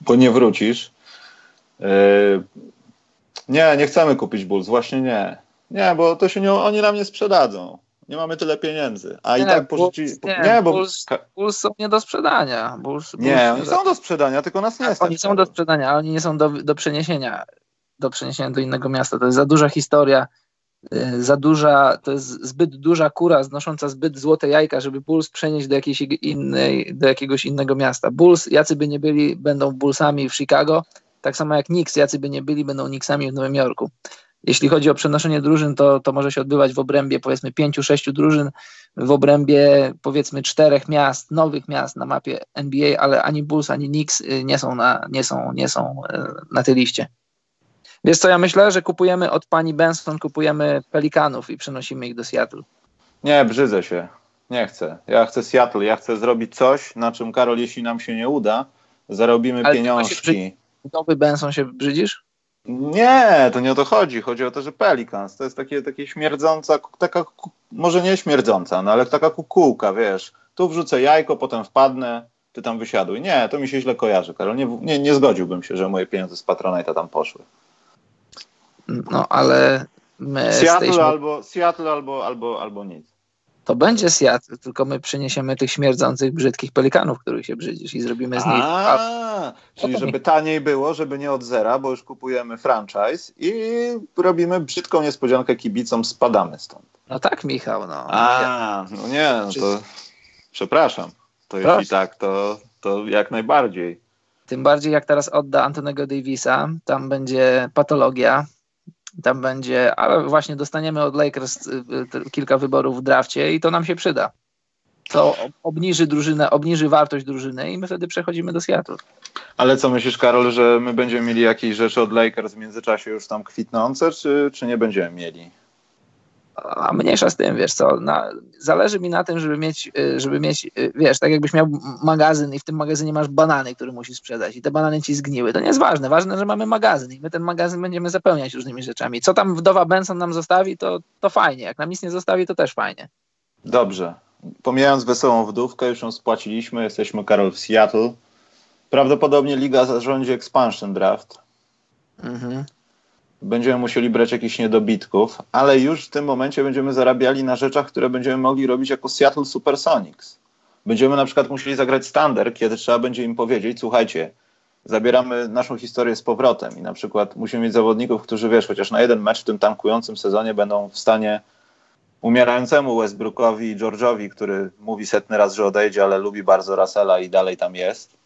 Bo nie wrócisz. Nie, nie chcemy kupić Bulls, właśnie nie. Nie, bo to się nie, oni nam nie sprzedadzą. Nie mamy tyle pieniędzy. A nie, i tak pożyczyli. Nie, nie, bo. Bulls, Bulls są nie do sprzedania. Bulls, nie, Bulls oni są do sprzedania, tylko nas nie jest. Oni są do sprzedania, ale oni nie są do, do przeniesienia. Do przeniesienia do innego miasta. To jest za duża historia, za duża, to jest zbyt duża kura znosząca zbyt złote jajka, żeby Bulls przenieść do, jakiejś innej, do jakiegoś innego miasta. Bulls, jacy by nie byli, będą Bullsami w Chicago, tak samo jak Knicks, jacy by nie byli, będą Knicksami w Nowym Jorku. Jeśli chodzi o przenoszenie drużyn, to, to może się odbywać w obrębie powiedzmy pięciu, sześciu drużyn, w obrębie powiedzmy czterech miast, nowych miast na mapie NBA, ale ani Bulls, ani Knicks y, nie są na, nie są, nie są y, na tej liście. Wiesz co, ja myślę, że kupujemy od pani Benson, kupujemy Pelikanów i przenosimy ich do Seattle. Nie, brzydzę się. Nie chcę. Ja chcę Seattle. Ja chcę zrobić coś, na czym, Karol, jeśli nam się nie uda, zarobimy ale pieniążki. Nowy Benson się brzydzisz? Nie, to nie o to chodzi. Chodzi o to, że Pelicans to jest takie, takie śmierdząca, taka, może nie śmierdząca, no ale taka kukułka, wiesz. Tu wrzucę jajko, potem wpadnę, ty tam wysiaduj. Nie, to mi się źle kojarzy, Karol. Nie, nie, nie zgodziłbym się, że moje pieniądze z Patronite'a tam poszły. No, ale my Seattle, jesteśmy... albo, Seattle albo, albo, albo nic to będzie Seattle, tylko my przyniesiemy tych śmierdzących, brzydkich pelikanów, których się brzydzisz i zrobimy z nich... A, czyli żeby taniej było, żeby nie od zera, bo już kupujemy franchise i robimy brzydką niespodziankę kibicom, spadamy stąd. No tak, Michał, no. A, no nie, no to przepraszam. To Proszę. jeśli tak, to, to jak najbardziej. Tym bardziej jak teraz odda Antonego Davisa, tam będzie patologia, tam będzie, ale właśnie dostaniemy od Lakers y, y, kilka wyborów w drafcie i to nam się przyda. To obniży drużynę, obniży wartość drużyny i my wtedy przechodzimy do Seattle. Ale co myślisz, Karol, że my będziemy mieli jakieś rzeczy od Lakers w międzyczasie już tam kwitnące, czy, czy nie będziemy mieli? A mniejsza z tym, wiesz co, na, zależy mi na tym, żeby mieć, y, żeby mieć, y, wiesz, tak jakbyś miał magazyn i w tym magazynie masz banany, które musisz sprzedać i te banany ci zgniły. To nie jest ważne, ważne, że mamy magazyn i my ten magazyn będziemy zapełniać różnymi rzeczami. Co tam wdowa Benson nam zostawi, to, to fajnie, jak nam nic nie zostawi, to też fajnie. Dobrze. Pomijając wesołą wdówkę, już ją spłaciliśmy, jesteśmy Karol w Seattle. Prawdopodobnie liga zarządzi expansion draft. Mhm będziemy musieli brać jakichś niedobitków, ale już w tym momencie będziemy zarabiali na rzeczach, które będziemy mogli robić jako Seattle Supersonics. Będziemy na przykład musieli zagrać standard, kiedy trzeba będzie im powiedzieć, słuchajcie, zabieramy naszą historię z powrotem i na przykład musimy mieć zawodników, którzy wiesz, chociaż na jeden mecz w tym tankującym sezonie będą w stanie umierającemu Westbrookowi i George'owi, który mówi setny raz, że odejdzie, ale lubi bardzo Russella i dalej tam jest,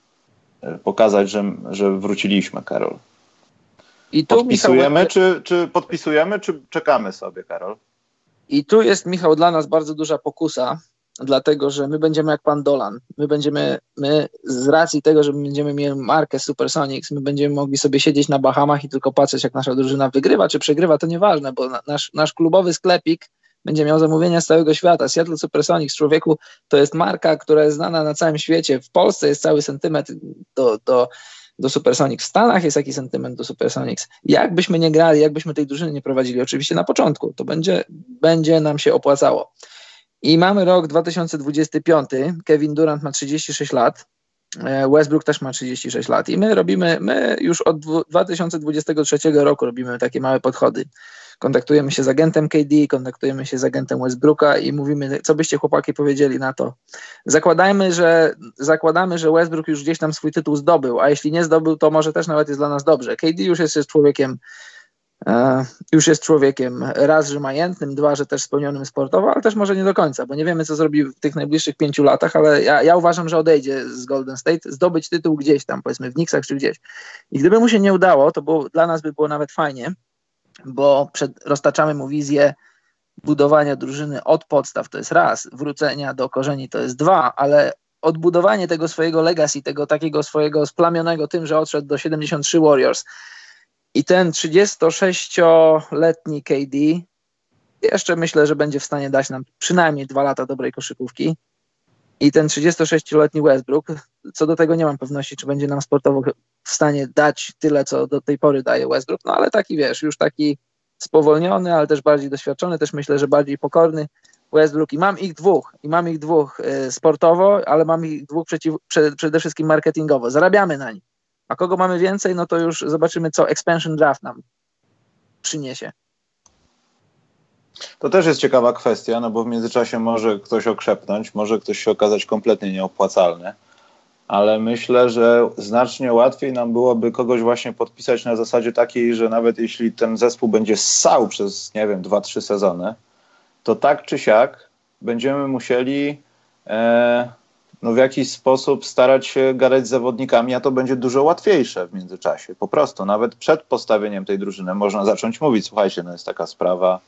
pokazać, że, że wróciliśmy, Karol. I tu, podpisujemy, Michał, czy, czy podpisujemy, czy czekamy sobie, Karol? I tu jest, Michał, dla nas bardzo duża pokusa, dlatego że my będziemy jak pan Dolan. My będziemy, my z racji tego, że będziemy mieli markę Supersonics, my będziemy mogli sobie siedzieć na Bahamach i tylko patrzeć, jak nasza drużyna wygrywa czy przegrywa, to nieważne, bo nasz, nasz klubowy sklepik będzie miał zamówienia z całego świata. Seattle Supersonics, człowieku, to jest marka, która jest znana na całym świecie. W Polsce jest cały sentyment do, do do Supersonics. W Stanach jest jakiś sentyment do Supersonics. Jakbyśmy nie grali, jakbyśmy tej drużyny nie prowadzili, oczywiście na początku, to będzie, będzie nam się opłacało. I mamy rok 2025. Kevin Durant ma 36 lat. E, Westbrook też ma 36 lat i my robimy, my już od 2023 roku robimy takie małe podchody kontaktujemy się z agentem KD, kontaktujemy się z agentem Westbrooka i mówimy, co byście chłopaki powiedzieli na to. Zakładajmy, że zakładamy, że Westbrook już gdzieś tam swój tytuł zdobył, a jeśli nie zdobył, to może też nawet jest dla nas dobrze. KD już jest, jest człowiekiem E, już jest człowiekiem raz, że majętnym, dwa, że też spełnionym sportowo, ale też może nie do końca, bo nie wiemy, co zrobi w tych najbliższych pięciu latach, ale ja, ja uważam, że odejdzie z Golden State, zdobyć tytuł gdzieś tam, powiedzmy w Knicksach czy gdzieś. I gdyby mu się nie udało, to było, dla nas by było nawet fajnie, bo przed, roztaczamy mu wizję budowania drużyny od podstaw, to jest raz, wrócenia do korzeni to jest dwa, ale odbudowanie tego swojego legacy, tego takiego swojego splamionego tym, że odszedł do 73 Warriors, i ten 36-letni KD jeszcze myślę, że będzie w stanie dać nam przynajmniej dwa lata dobrej koszykówki. I ten 36-letni Westbrook, co do tego nie mam pewności, czy będzie nam sportowo w stanie dać tyle, co do tej pory daje Westbrook, no ale taki wiesz, już taki spowolniony, ale też bardziej doświadczony, też myślę, że bardziej pokorny Westbrook i mam ich dwóch, i mam ich dwóch y, sportowo, ale mam ich dwóch przeciw, przede wszystkim marketingowo. Zarabiamy na nich. A kogo mamy więcej, no to już zobaczymy, co expansion draft nam przyniesie. To też jest ciekawa kwestia, no bo w międzyczasie może ktoś okrzepnąć, może ktoś się okazać kompletnie nieopłacalny, ale myślę, że znacznie łatwiej nam byłoby kogoś właśnie podpisać na zasadzie takiej, że nawet jeśli ten zespół będzie ssał przez, nie wiem, 2-3 sezony, to tak czy siak będziemy musieli e, no w jakiś sposób starać się gadać z zawodnikami, a to będzie dużo łatwiejsze w międzyczasie. Po prostu, nawet przed postawieniem tej drużyny można zacząć mówić, słuchajcie, no jest taka sprawa,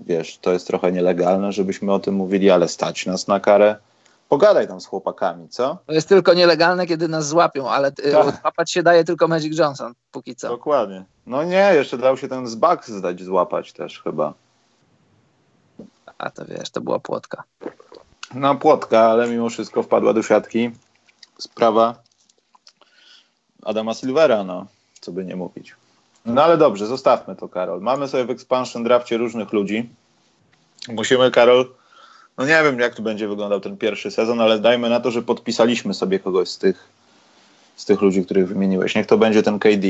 wiesz, to jest trochę nielegalne, żebyśmy o tym mówili, ale stać nas na karę. Pogadaj tam z chłopakami, co? To jest tylko nielegalne, kiedy nas złapią, ale tak. się daje tylko Magic Johnson, póki co. Dokładnie. No nie, jeszcze dał się ten z Bucks zdać złapać też chyba. A to wiesz, to była płotka na płotka, ale mimo wszystko wpadła do siatki sprawa Adama Silvera, no, co by nie mówić. No ale dobrze, zostawmy to, Karol. Mamy sobie w expansion drafcie różnych ludzi. Musimy, Karol, no nie wiem, jak tu będzie wyglądał ten pierwszy sezon, ale dajmy na to, że podpisaliśmy sobie kogoś z tych, z tych ludzi, których wymieniłeś. Niech to będzie ten KD.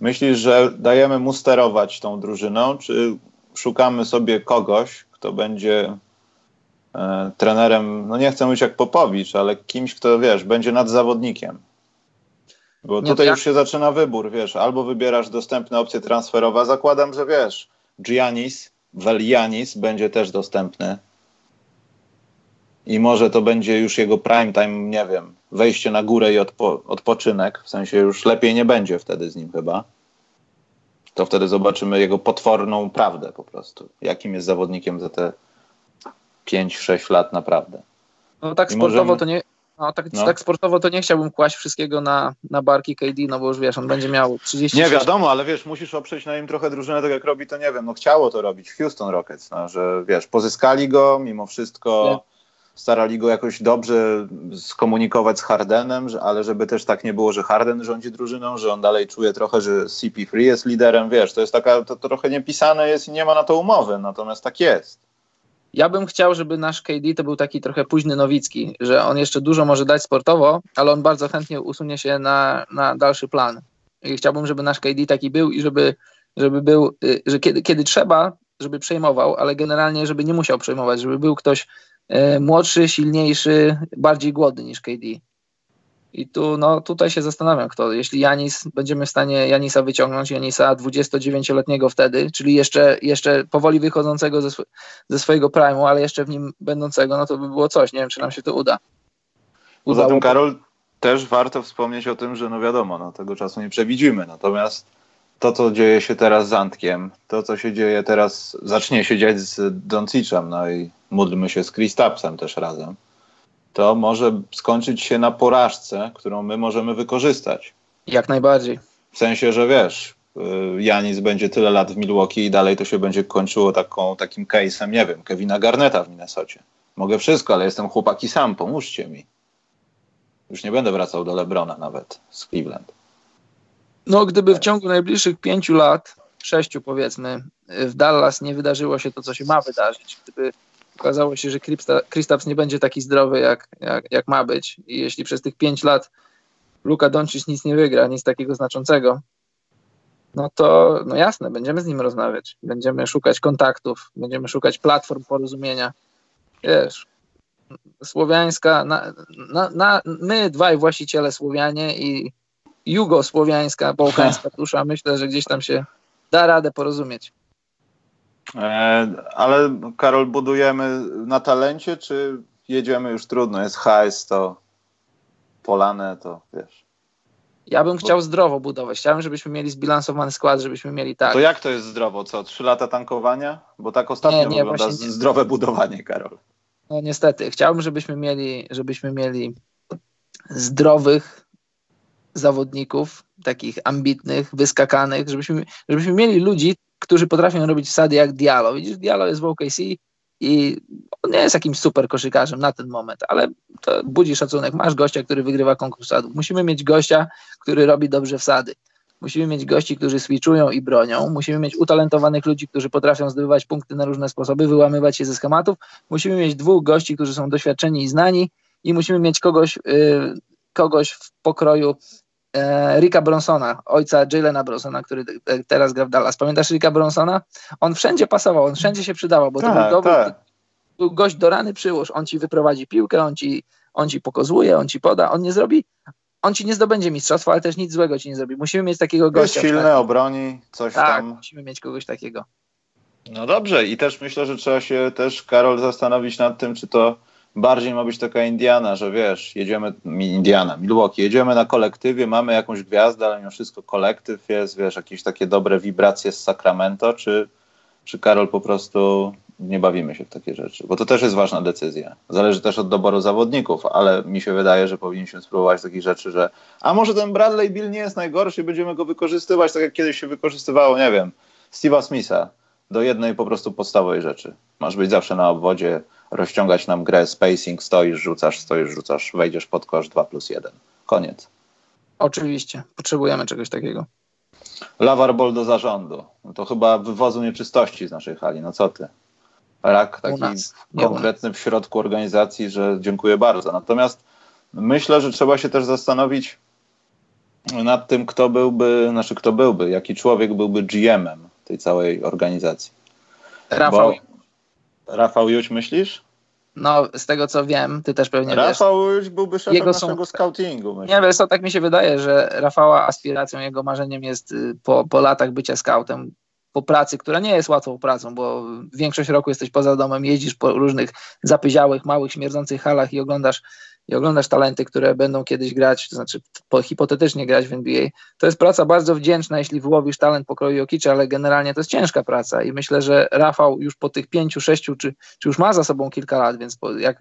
Myślisz, że dajemy mu sterować tą drużyną, czy szukamy sobie kogoś, kto będzie e, trenerem, no nie chcę mówić jak Popowicz, ale kimś, kto wiesz, będzie nad zawodnikiem. Bo tutaj już się zaczyna wybór, wiesz, albo wybierasz dostępne opcje transferowe, zakładam, że wiesz, Giannis, Velianis będzie też dostępny i może to będzie już jego prime time, nie wiem, wejście na górę i odpo odpoczynek, w sensie już lepiej nie będzie wtedy z nim chyba. To wtedy zobaczymy jego potworną prawdę po prostu, jakim jest zawodnikiem za te 5-6 lat naprawdę. No tak I sportowo możemy... to nie. No, tak, no. tak sportowo to nie chciałbym kłaść wszystkiego na, na barki KD, no bo już wiesz, on będzie miał 30 Nie wiadomo, ale wiesz, musisz oprzeć na nim trochę drużynę, tak jak robi to, nie wiem, no chciało to robić Houston Rockets, no, że wiesz, pozyskali go, mimo wszystko nie. starali go jakoś dobrze skomunikować z Hardenem, że, ale żeby też tak nie było, że Harden rządzi drużyną, że on dalej czuje trochę, że CP3 jest liderem, wiesz, to jest taka, to trochę niepisane jest i nie ma na to umowy, natomiast tak jest. Ja bym chciał, żeby nasz KD to był taki trochę późny Nowicki, że on jeszcze dużo może dać sportowo, ale on bardzo chętnie usunie się na, na dalszy plan. I chciałbym, żeby nasz KD taki był i żeby, żeby był, y, że kiedy, kiedy trzeba, żeby przejmował, ale generalnie, żeby nie musiał przejmować, żeby był ktoś y, młodszy, silniejszy, bardziej głodny niż KD. I tu, no, tutaj się zastanawiam, kto. Jeśli Janis, będziemy w stanie Janisa wyciągnąć, Janisa 29-letniego wtedy, czyli jeszcze, jeszcze powoli wychodzącego ze, sw ze swojego primu, ale jeszcze w nim będącego, no to by było coś. Nie wiem, czy nam się to uda. Poza tym, Karol, też warto wspomnieć o tym, że no wiadomo, no, tego czasu nie przewidzimy. Natomiast to, co dzieje się teraz z Antkiem, to, co się dzieje teraz, zacznie się dziać z Doncicem, no i módlmy się z Kristapsem też razem to może skończyć się na porażce, którą my możemy wykorzystać. Jak najbardziej. W sensie, że wiesz, y, Janis będzie tyle lat w Milwaukee i dalej to się będzie kończyło taką, takim case'em, nie wiem, Kevina Garneta w Minnesocie. Mogę wszystko, ale jestem chłopaki sam, pomóżcie mi. Już nie będę wracał do Lebrona nawet z Cleveland. No, gdyby w ciągu najbliższych pięciu lat, sześciu powiedzmy, w Dallas nie wydarzyło się to, co się ma wydarzyć, gdyby okazało się, że Kristaps nie będzie taki zdrowy, jak, jak, jak ma być. I jeśli przez tych pięć lat Luka Doncic nic nie wygra, nic takiego znaczącego, no to no jasne, będziemy z nim rozmawiać. Będziemy szukać kontaktów, będziemy szukać platform porozumienia. Wiesz, słowiańska, na, na, na, my dwaj właściciele Słowianie i jugosłowiańska, bałkańska dusza, myślę, że gdzieś tam się da radę porozumieć. E, ale Karol, budujemy na talencie, czy jedziemy już trudno? Jest hajs, to polane, to wiesz. Ja bym chciał zdrowo budować. Chciałbym, żebyśmy mieli zbilansowany skład, żebyśmy mieli tak. To jak to jest zdrowo? Co, trzy lata tankowania? Bo tak ostatnio nie, nie, wygląda zdrowe budowanie, Karol. No niestety. Chciałbym, żebyśmy mieli, żebyśmy mieli zdrowych zawodników, takich ambitnych, wyskakanych, żebyśmy, żebyśmy mieli ludzi, którzy potrafią robić wsady jak Diallo. Widzisz, Diallo jest w OKC i on nie jest jakimś super koszykarzem na ten moment, ale to budzi szacunek. Masz gościa, który wygrywa konkurs wsadów. Musimy mieć gościa, który robi dobrze wsady. Musimy mieć gości, którzy switchują i bronią. Musimy mieć utalentowanych ludzi, którzy potrafią zdobywać punkty na różne sposoby, wyłamywać się ze schematów. Musimy mieć dwóch gości, którzy są doświadczeni i znani i musimy mieć kogoś, yy, kogoś w pokroju Ricka Bronsona, ojca Jalena Bronsona, który teraz gra w Dallas. Pamiętasz Ricka Bronsona? On wszędzie pasował, on wszędzie się przydawał, bo tak, to był dobry, tak. był gość do rany przyłóż, on ci wyprowadzi piłkę, on ci, on ci pokazuje, on ci poda, on nie zrobi, on ci nie zdobędzie mistrzostwa, ale też nic złego ci nie zrobi. Musimy mieć takiego gościa. Jest silny, obroni, coś tak, tam. musimy mieć kogoś takiego. No dobrze i też myślę, że trzeba się też, Karol, zastanowić nad tym, czy to bardziej ma być taka Indiana, że wiesz, jedziemy, Indiana, Milwaukee, jedziemy na kolektywie, mamy jakąś gwiazdę, ale mimo wszystko kolektyw jest, wiesz, jakieś takie dobre wibracje z Sacramento, czy, czy Karol po prostu nie bawimy się w takie rzeczy, bo to też jest ważna decyzja. Zależy też od doboru zawodników, ale mi się wydaje, że powinniśmy spróbować takich rzeczy, że a może ten Bradley Bill nie jest najgorszy, będziemy go wykorzystywać tak jak kiedyś się wykorzystywało, nie wiem, Steve'a Smitha do jednej po prostu podstawowej rzeczy. Masz być zawsze na obwodzie, rozciągać nam grę, spacing, stoisz, rzucasz, stoisz, rzucasz, wejdziesz pod kosz 2 plus 1. Koniec. Oczywiście, potrzebujemy czegoś takiego. Lawar ball do zarządu. No to chyba wywozu nieczystości z naszej hali. No co ty? Rak taki konkretny w środku organizacji, że dziękuję bardzo. Natomiast myślę, że trzeba się też zastanowić nad tym, kto byłby, znaczy kto byłby, jaki człowiek byłby GM-em tej całej organizacji. Rafał. Bo Rafał Juć myślisz? No, z tego co wiem, ty też pewnie Rafał wiesz. Rafał Juć byłby szefem jego naszego są... scoutingu. Myślę. Nie, wiesz co, tak mi się wydaje, że Rafała aspiracją, jego marzeniem jest y, po, po latach bycia scoutem, po pracy, która nie jest łatwą pracą, bo większość roku jesteś poza domem, jeździsz po różnych zapyziałych, małych, śmierdzących halach i oglądasz i oglądasz talenty, które będą kiedyś grać, to znaczy po, hipotetycznie grać w NBA, to jest praca bardzo wdzięczna, jeśli wyłowisz talent pokroju Jokicza, ale generalnie to jest ciężka praca i myślę, że Rafał już po tych pięciu, sześciu, czy, czy już ma za sobą kilka lat, więc po, jak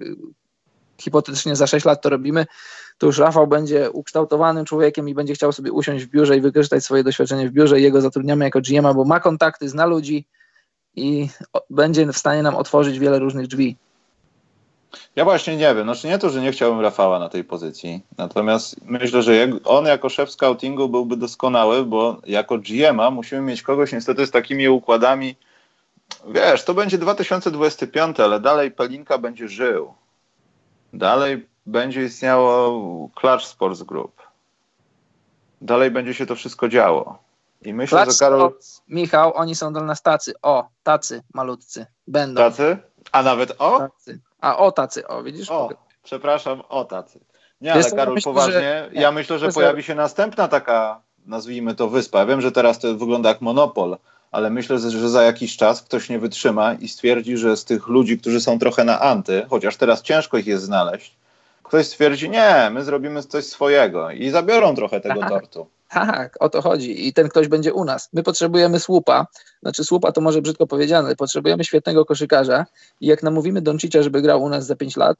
hipotetycznie za sześć lat to robimy, to już Rafał będzie ukształtowanym człowiekiem i będzie chciał sobie usiąść w biurze i wykorzystać swoje doświadczenie w biurze i jego zatrudniamy jako GM, bo ma kontakty, zna ludzi i będzie w stanie nam otworzyć wiele różnych drzwi. Ja właśnie nie wiem. Znaczy nie to, że nie chciałbym Rafała na tej pozycji. Natomiast myślę, że on jako szef scoutingu byłby doskonały, bo jako GM-a musimy mieć kogoś niestety z takimi układami. Wiesz, to będzie 2025, ale dalej Pelinka będzie żył. Dalej będzie istniało Clutch Sports Group. Dalej będzie się to wszystko działo. I myślę, Clutch że Karol. Michał, oni są do nas tacy. O, tacy malutcy. Będą. Tacy? A nawet o? Tacy. A o tacy, o widzisz? O, przepraszam, o tacy. Nie, ale Karol, myślę, poważnie, że... ja myślę, że pojawi się następna taka, nazwijmy to wyspa. Ja wiem, że teraz to wygląda jak monopol, ale myślę, że za jakiś czas ktoś nie wytrzyma i stwierdzi, że z tych ludzi, którzy są trochę na anty, chociaż teraz ciężko ich jest znaleźć, ktoś stwierdzi, nie, my zrobimy coś swojego i zabiorą trochę tego tortu. Tak, o to chodzi. I ten ktoś będzie u nas. My potrzebujemy słupa. Znaczy, słupa to może brzydko powiedziane. Potrzebujemy świetnego koszykarza. I jak namówimy Doncicia, żeby grał u nas za 5 lat,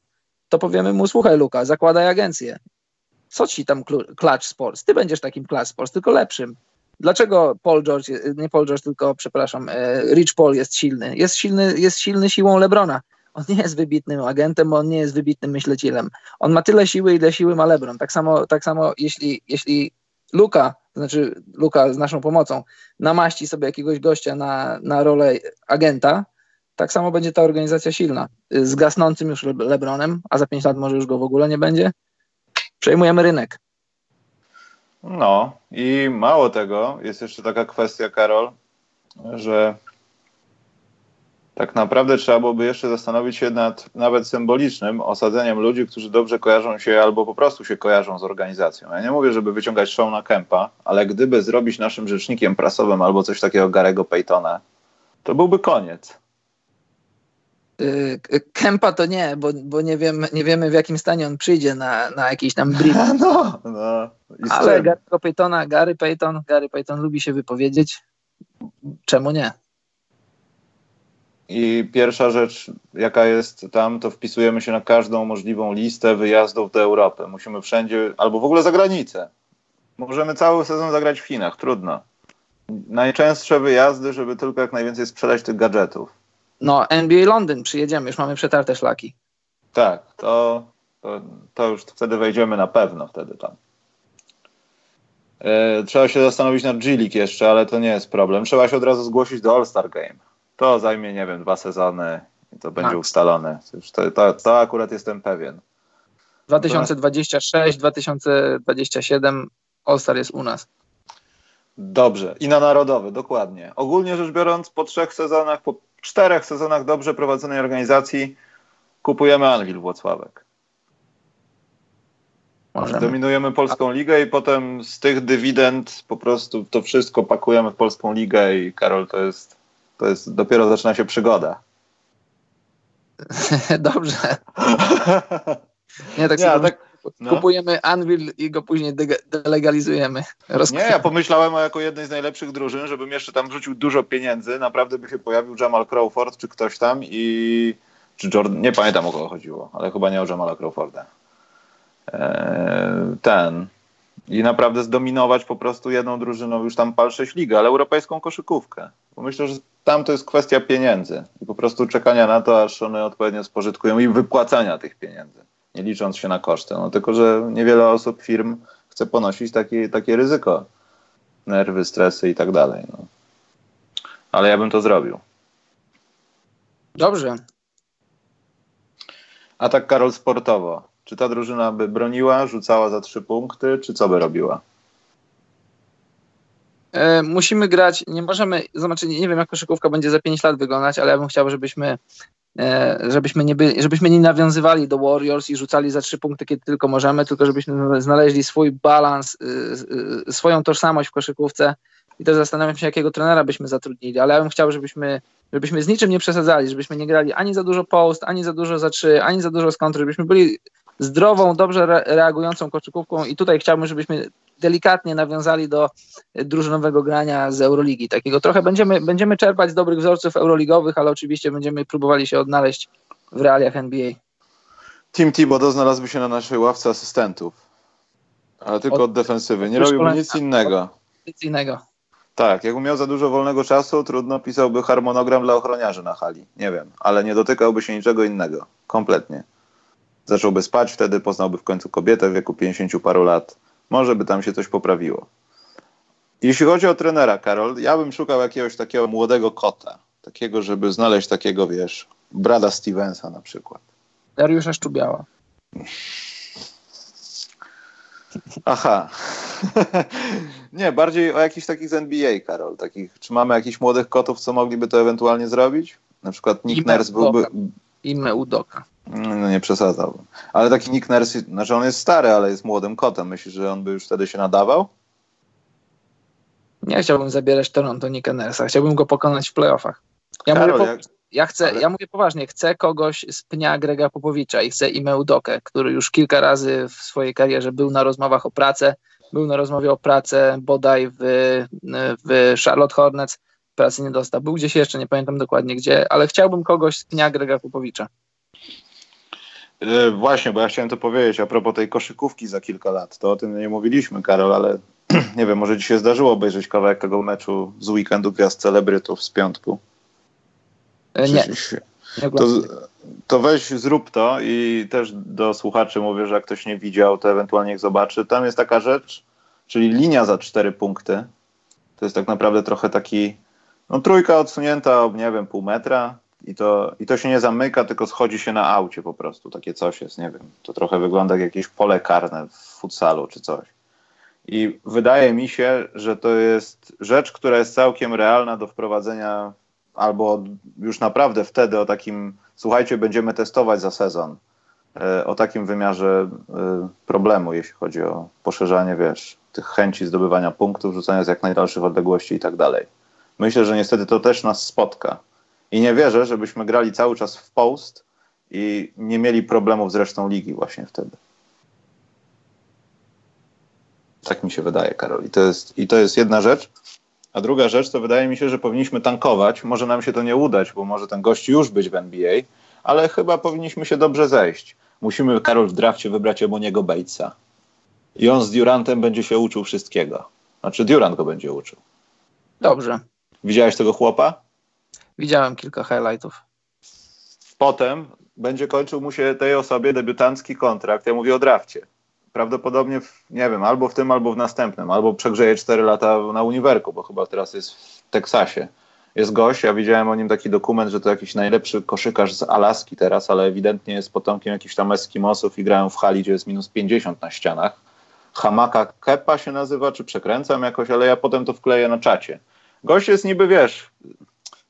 to powiemy mu: Słuchaj, Luka, zakładaj agencję. Co ci tam Clutch Sports? Ty będziesz takim Clutch Sports, tylko lepszym. Dlaczego Paul George, nie Paul George, tylko przepraszam, e, Rich Paul jest silny? Jest silny, jest silny siłą Lebrona. On nie jest wybitnym agentem, on nie jest wybitnym myślecielem. On ma tyle siły, ile siły ma Lebron. Tak samo, tak samo jeśli, jeśli Luka, znaczy Luka z naszą pomocą, namaści sobie jakiegoś gościa na, na rolę agenta, tak samo będzie ta organizacja silna. Z gasnącym już Lebronem, a za 5 lat może już go w ogóle nie będzie, przejmujemy rynek. No i mało tego, jest jeszcze taka kwestia, Karol, że tak naprawdę trzeba byłoby jeszcze zastanowić się nad nawet symbolicznym osadzeniem ludzi, którzy dobrze kojarzą się albo po prostu się kojarzą z organizacją. Ja nie mówię, żeby wyciągać show na Kempa, ale gdyby zrobić naszym rzecznikiem prasowym albo coś takiego Garego Paytona, to byłby koniec. Y, Kempa to nie, bo, bo nie, wiem, nie wiemy w jakim stanie on przyjdzie na, na jakiś tam brief. No, no. Ale Gary Paytona, Gary Payton, Gary Payton lubi się wypowiedzieć. Czemu nie? I pierwsza rzecz, jaka jest tam, to wpisujemy się na każdą możliwą listę wyjazdów do Europy. Musimy wszędzie, albo w ogóle za granicę. Możemy cały sezon zagrać w Chinach, trudno. Najczęstsze wyjazdy, żeby tylko jak najwięcej sprzedać tych gadżetów. No, NBA Londyn, przyjedziemy, już mamy przetarte szlaki. Tak, to, to, to już wtedy wejdziemy na pewno wtedy tam. E, trzeba się zastanowić nad G-League jeszcze, ale to nie jest problem. Trzeba się od razu zgłosić do All-Star Game. To zajmie, nie wiem, dwa sezony i to będzie tak. ustalone. To, to, to akurat jestem pewien. 2026, 2027 All-Star jest u nas. Dobrze. I na narodowy, dokładnie. Ogólnie rzecz biorąc, po trzech sezonach, po czterech sezonach dobrze prowadzonej organizacji kupujemy Anwil Włocławek. Możemy. Dominujemy polską ligę i potem z tych dywidend po prostu to wszystko pakujemy w polską ligę i Karol to jest to jest dopiero zaczyna się przygoda. Dobrze. Nie, tak, Nie, tak no. kupujemy Anvil i go później de- delegalizujemy. Nie, ja pomyślałem o jako jednej z najlepszych drużyn, żebym jeszcze tam wrzucił dużo pieniędzy. Naprawdę by się pojawił Jamal Crawford czy ktoś tam i czy Jordan, nie pamiętam o kogo chodziło, ale chyba nie o Jamala Crawforda. Eee, ten i naprawdę zdominować po prostu jedną drużyną już tam pal 6 ligę, ale europejską koszykówkę. Bo myślę, że tam to jest kwestia pieniędzy i po prostu czekania na to, aż one odpowiednio spożytkują i wypłacania tych pieniędzy, nie licząc się na koszty. No tylko, że niewiele osób, firm chce ponosić takie, takie ryzyko. Nerwy, stresy i tak dalej. No. Ale ja bym to zrobił. Dobrze. A tak Karol sportowo. Czy ta drużyna by broniła, rzucała za trzy punkty, czy co by robiła? E, musimy grać, nie możemy, zobaczyć, nie wiem jak koszykówka będzie za 5 lat wyglądać, ale ja bym chciał, żebyśmy e, żebyśmy nie, byli, żebyśmy nie nawiązywali do Warriors i rzucali za trzy punkty, kiedy tylko możemy, tylko żebyśmy znaleźli swój balans, y, swoją tożsamość w koszykówce. I też zastanawiam się, jakiego trenera byśmy zatrudnili, ale ja bym chciał, żebyśmy, żebyśmy z niczym nie przesadzali, żebyśmy nie grali ani za dużo post, ani za dużo za trzy, ani za dużo z żebyśmy byli zdrową, dobrze reagującą koszykówką. I tutaj chciałbym, żebyśmy delikatnie nawiązali do drużynowego grania z Euroligi. Takiego trochę będziemy, będziemy czerpać z dobrych wzorców euroligowych, ale oczywiście będziemy próbowali się odnaleźć w realiach NBA. Team Thibodeau znalazłby się na naszej ławce asystentów, ale tylko od, od defensywy. Nie robiłby nic innego. Nic innego. Tak, jakby miał za dużo wolnego czasu, trudno pisałby harmonogram dla ochroniarzy na hali. Nie wiem, ale nie dotykałby się niczego innego. Kompletnie. Zacząłby spać, wtedy poznałby w końcu kobietę w wieku 50 paru lat. Może by tam się coś poprawiło. Jeśli chodzi o trenera, Karol, ja bym szukał jakiegoś takiego młodego kota. Takiego, żeby znaleźć takiego, wiesz, Brada Stevensa na przykład. Dariusza Szczubiała. Aha. nie, bardziej o jakichś takich z NBA, Karol. Takich, czy mamy jakichś młodych kotów, co mogliby to ewentualnie zrobić? Na przykład Nick Nurse byłby... I Meudoka. No nie przesadzałbym. Ale taki Nick Nurse, znaczy on jest stary, ale jest młodym kotem. Myślisz, że on by już wtedy się nadawał? Nie chciałbym zabierać Toronto Nicka Nurse'a. Chciałbym go pokonać w playoffach. Ja, Karol, mówię, po, jak... ja, chcę, ale... ja mówię poważnie, chcę kogoś z pnia Grega Popowicza i chcę Ime Udokę, który już kilka razy w swojej karierze był na rozmowach o pracę. Był na rozmowie o pracę bodaj w, w Charlotte Hornets. Pracy nie dostał. Był gdzieś jeszcze, nie pamiętam dokładnie gdzie, ale chciałbym kogoś z pnia Grega Popowicza. E, właśnie, bo ja chciałem to powiedzieć a propos tej koszykówki za kilka lat. To o tym nie mówiliśmy, Karol, ale nie wiem, może ci się zdarzyło obejrzeć kawałek tego meczu z weekendu Gwiazd Celebrytów z piątku? E, nie. To, to weź, zrób to i też do słuchaczy mówię, że jak ktoś nie widział, to ewentualnie niech zobaczy. Tam jest taka rzecz, czyli linia za cztery punkty. To jest tak naprawdę trochę taki, no trójka odsunięta nie wiem, pół metra, i to, I to się nie zamyka, tylko schodzi się na aucie po prostu. Takie coś jest, nie wiem. To trochę wygląda jak jakieś pole karne w futsalu czy coś. I wydaje mi się, że to jest rzecz, która jest całkiem realna do wprowadzenia albo już naprawdę wtedy o takim, słuchajcie, będziemy testować za sezon, e, o takim wymiarze e, problemu, jeśli chodzi o poszerzanie, wiesz, tych chęci zdobywania punktów, rzucania z jak najdalszych odległości i tak dalej. Myślę, że niestety to też nas spotka. I nie wierzę, żebyśmy grali cały czas w post i nie mieli problemów z resztą ligi właśnie wtedy. Tak mi się wydaje, Karol. I to jest, i to jest jedna rzecz. A druga rzecz, to wydaje mi się, że powinniśmy tankować. Może nam się to nie udać, bo może ten gość już być w NBA, ale chyba powinniśmy się dobrze zejść. Musimy, Karol, w drafcie wybrać Eboniego Batesa. I on z Durantem będzie się uczył wszystkiego. Znaczy Durant go będzie uczył. Dobrze. Widziałeś tego chłopa? Widziałem kilka highlightów. Potem będzie kończył mu się tej osobie debiutancki kontrakt. Ja mówię o drafcie. Prawdopodobnie, w, nie wiem, albo w tym, albo w następnym. Albo przegrzeje 4 lata na uniwerku, bo chyba teraz jest w Teksasie. Jest gość, ja widziałem o nim taki dokument, że to jakiś najlepszy koszykarz z Alaski teraz, ale ewidentnie jest potomkiem jakichś tam Eskimosów i grają w hali, gdzie jest minus 50 na ścianach. Hamaka Kepa się nazywa, czy przekręcam jakoś, ale ja potem to wkleję na czacie. Gość jest niby, wiesz,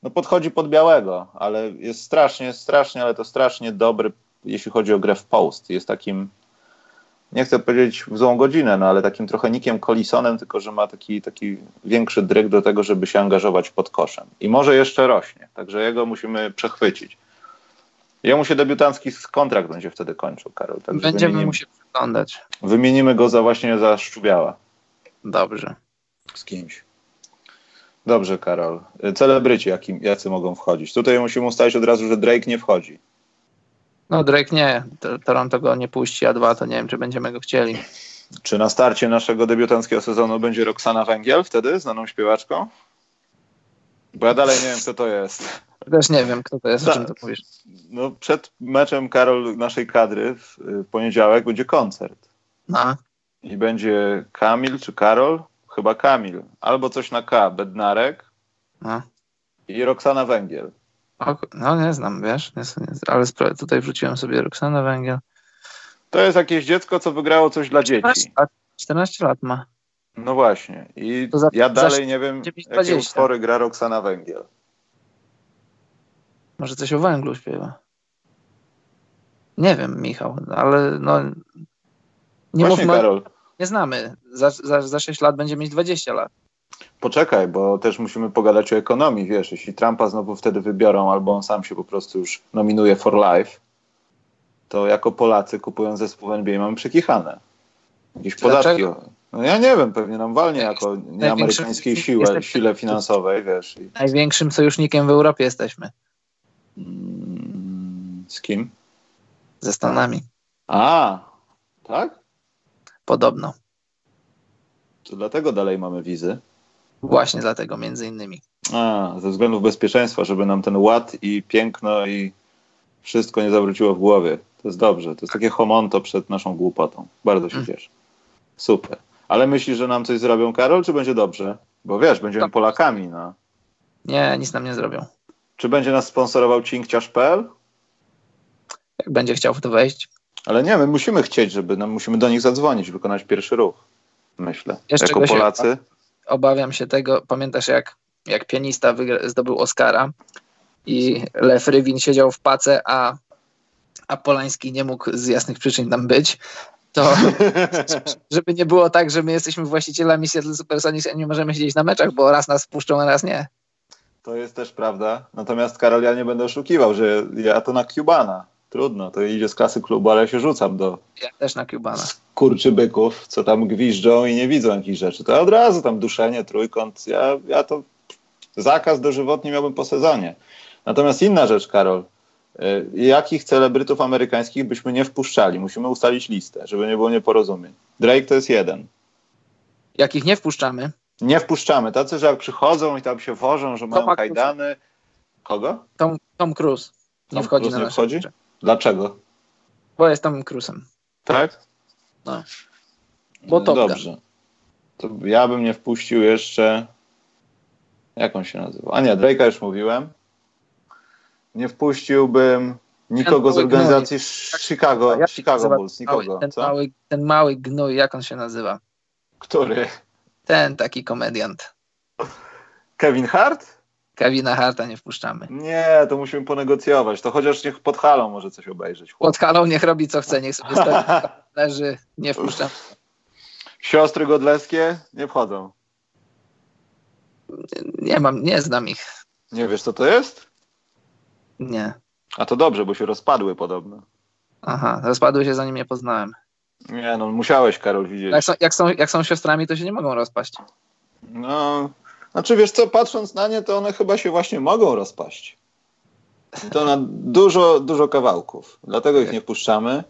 no podchodzi pod białego, ale jest strasznie, strasznie, ale to strasznie dobry, jeśli chodzi o grę w post. Jest takim, nie chcę powiedzieć w złą godzinę, no ale takim trochę Nikiem Collisonem, tylko że ma taki, taki większy dryg do tego, żeby się angażować pod koszem. I może jeszcze rośnie, także jego musimy przechwycić. Jemu się debiutancki kontrakt będzie wtedy kończył, Karol. Także Będziemy wymienimy, mu się przyglądać. Wymienimy go za właśnie za Szczubiała. Dobrze. Z kimś. Dobrze, Karol. Celebryci, jakim, jacy mogą wchodzić? Tutaj musimy ustalić od razu, że Drake nie wchodzi. No Drake nie. Toronto go nie puści, a dwa to nie wiem, czy będziemy go chcieli. Czy na starcie naszego debiutanckiego sezonu będzie Roxana Węgiel wtedy, znaną śpiewaczką? Bo ja dalej nie wiem, kto to jest. Też nie wiem, kto to jest, o czym to mówisz. No, przed meczem Karol naszej kadry w, poniedziałek będzie koncert. No. I będzie Kamil czy Karol? Chyba Kamil. Albo coś na K. Bednarek. No. I Roxana Węgiel. O, no nie znam, wiesz, nie, nie, ale tutaj wrzuciłem sobie Roxana Węgiel. To jest jakieś dziecko, co wygrało coś dla 14 dzieci. Lat, 14 lat ma. No właśnie. I za, ja dalej nie wiem, jakie utwory gra Roxana Węgiel. Może coś o węglu śpiewa. Nie wiem, Michał, ale no... Nie Właśnie, mówmy, Karol. Nie znamy. Za, za, za 6 lat będzie mieć 20 lat. Poczekaj, bo też musimy pogadać o ekonomii, wiesz, jeśli Trumpa znowu wtedy wybiorą, albo on sam się po prostu już nominuje for life, to jako Polacy kupując zespół NBA mamy przekichane. Jakieś podatki. No ja nie wiem, pewnie nam walnie jako nieamerykańskiej siłę, sile finansowej, wiesz. Największym sojusznikiem w Europie jesteśmy. Mm, z kim? Ze Stanami. A, tak? Podobno. To dlatego dalej mamy wizy? Właśnie dlatego, między innymi. A, ze względów bezpieczeństwa, żeby nam ten ład i piękno i wszystko nie zawróciło w głowie. To jest dobrze. To jest takie homonto przed naszą głupotą. Bardzo się mm. cieszę. Super. Ale myślisz, że nam coś zrobią, Karol, czy będzie dobrze? Bo wiesz, będziemy to... Polakami, no. Nie, nic nam nie zrobią. Czy będzie nas sponsorował cinkciarz.pl? Jak będzie chciał w to wejść. Ale nie, my musimy chcieć, żeby nam, musimy do nich zadzwonić, wykonać pierwszy ruch. Myślę. Jeszcze jako Polacy. Obawiam się tego. Pamiętasz, jak, jak pianista zdobył Oscara i Lew Rywin siedział w pace, a, a Polański nie mógł z jasnych przyczyn tam być to żeby nie było tak, że my jesteśmy właścicielami Seattle Supersonics, a nie możemy siedzieć na meczach, bo raz nas puszczą, a raz nie. To jest też prawda. Natomiast Karol, ja nie będę oszukiwał, że ja to na Cubana. Trudno, to idzie z klasy klubu, ale ja się rzucam do. Ja też na Cubana. Kurczy byków, co tam gwiżdżą i nie widzą jakichś rzeczy. To ja od razu tam duszenie, trójkąt. Ja, ja to zakaz dożywotni miałbym po sezonie. Natomiast inna rzecz, Karol. Y, jakich celebrytów amerykańskich byśmy nie wpuszczali? Musimy ustalić listę, żeby nie było nieporozumień. Drake to jest jeden. Jakich nie wpuszczamy? Nie wpuszczamy. Tacy, że jak przychodzą i tam się wożą, że mają kajdany. Kogo? Tom, Tom Cruise. Nie Tom wchodzi Cruise na nie wchodzi? Rzeczy. Dlaczego? Bo jest Tom Cruise'em. Tak? No. Bo to Dobrze. To ja bym nie wpuścił jeszcze. Jak on się nazywa? A nie, Drake'a już mówiłem. Nie wpuściłbym nikogo z organizacji gnój. Chicago, jak Chicago Bulls. Nikogo. Ten, mały, ten mały gnój, jak on się nazywa? Który? Ten taki komediant. Kevin Hart? Kevina Harta nie wpuszczamy. Nie, to musimy ponegocjować. To chociaż niech pod halą może coś obejrzeć. Chłop. Pod halą niech robi co chce, niech sobie leży, nie wpuszczamy. Siostry Godleskie nie wchodzą. Nie mam, nie znam ich. Nie wiesz co to jest? Nie. A to dobrze, bo się rozpadły podobno. Aha, rozpadły się zanim je poznałem. Nie no, musiałeś Karol widzieć. Jak są, jak są, jak są siostrami, to się nie mogą rozpaść. No, znaczy wiesz co, patrząc na nie, to one chyba się właśnie mogą rozpaść. To na dużo, dużo kawałków. Dlatego ich nie puszczamy.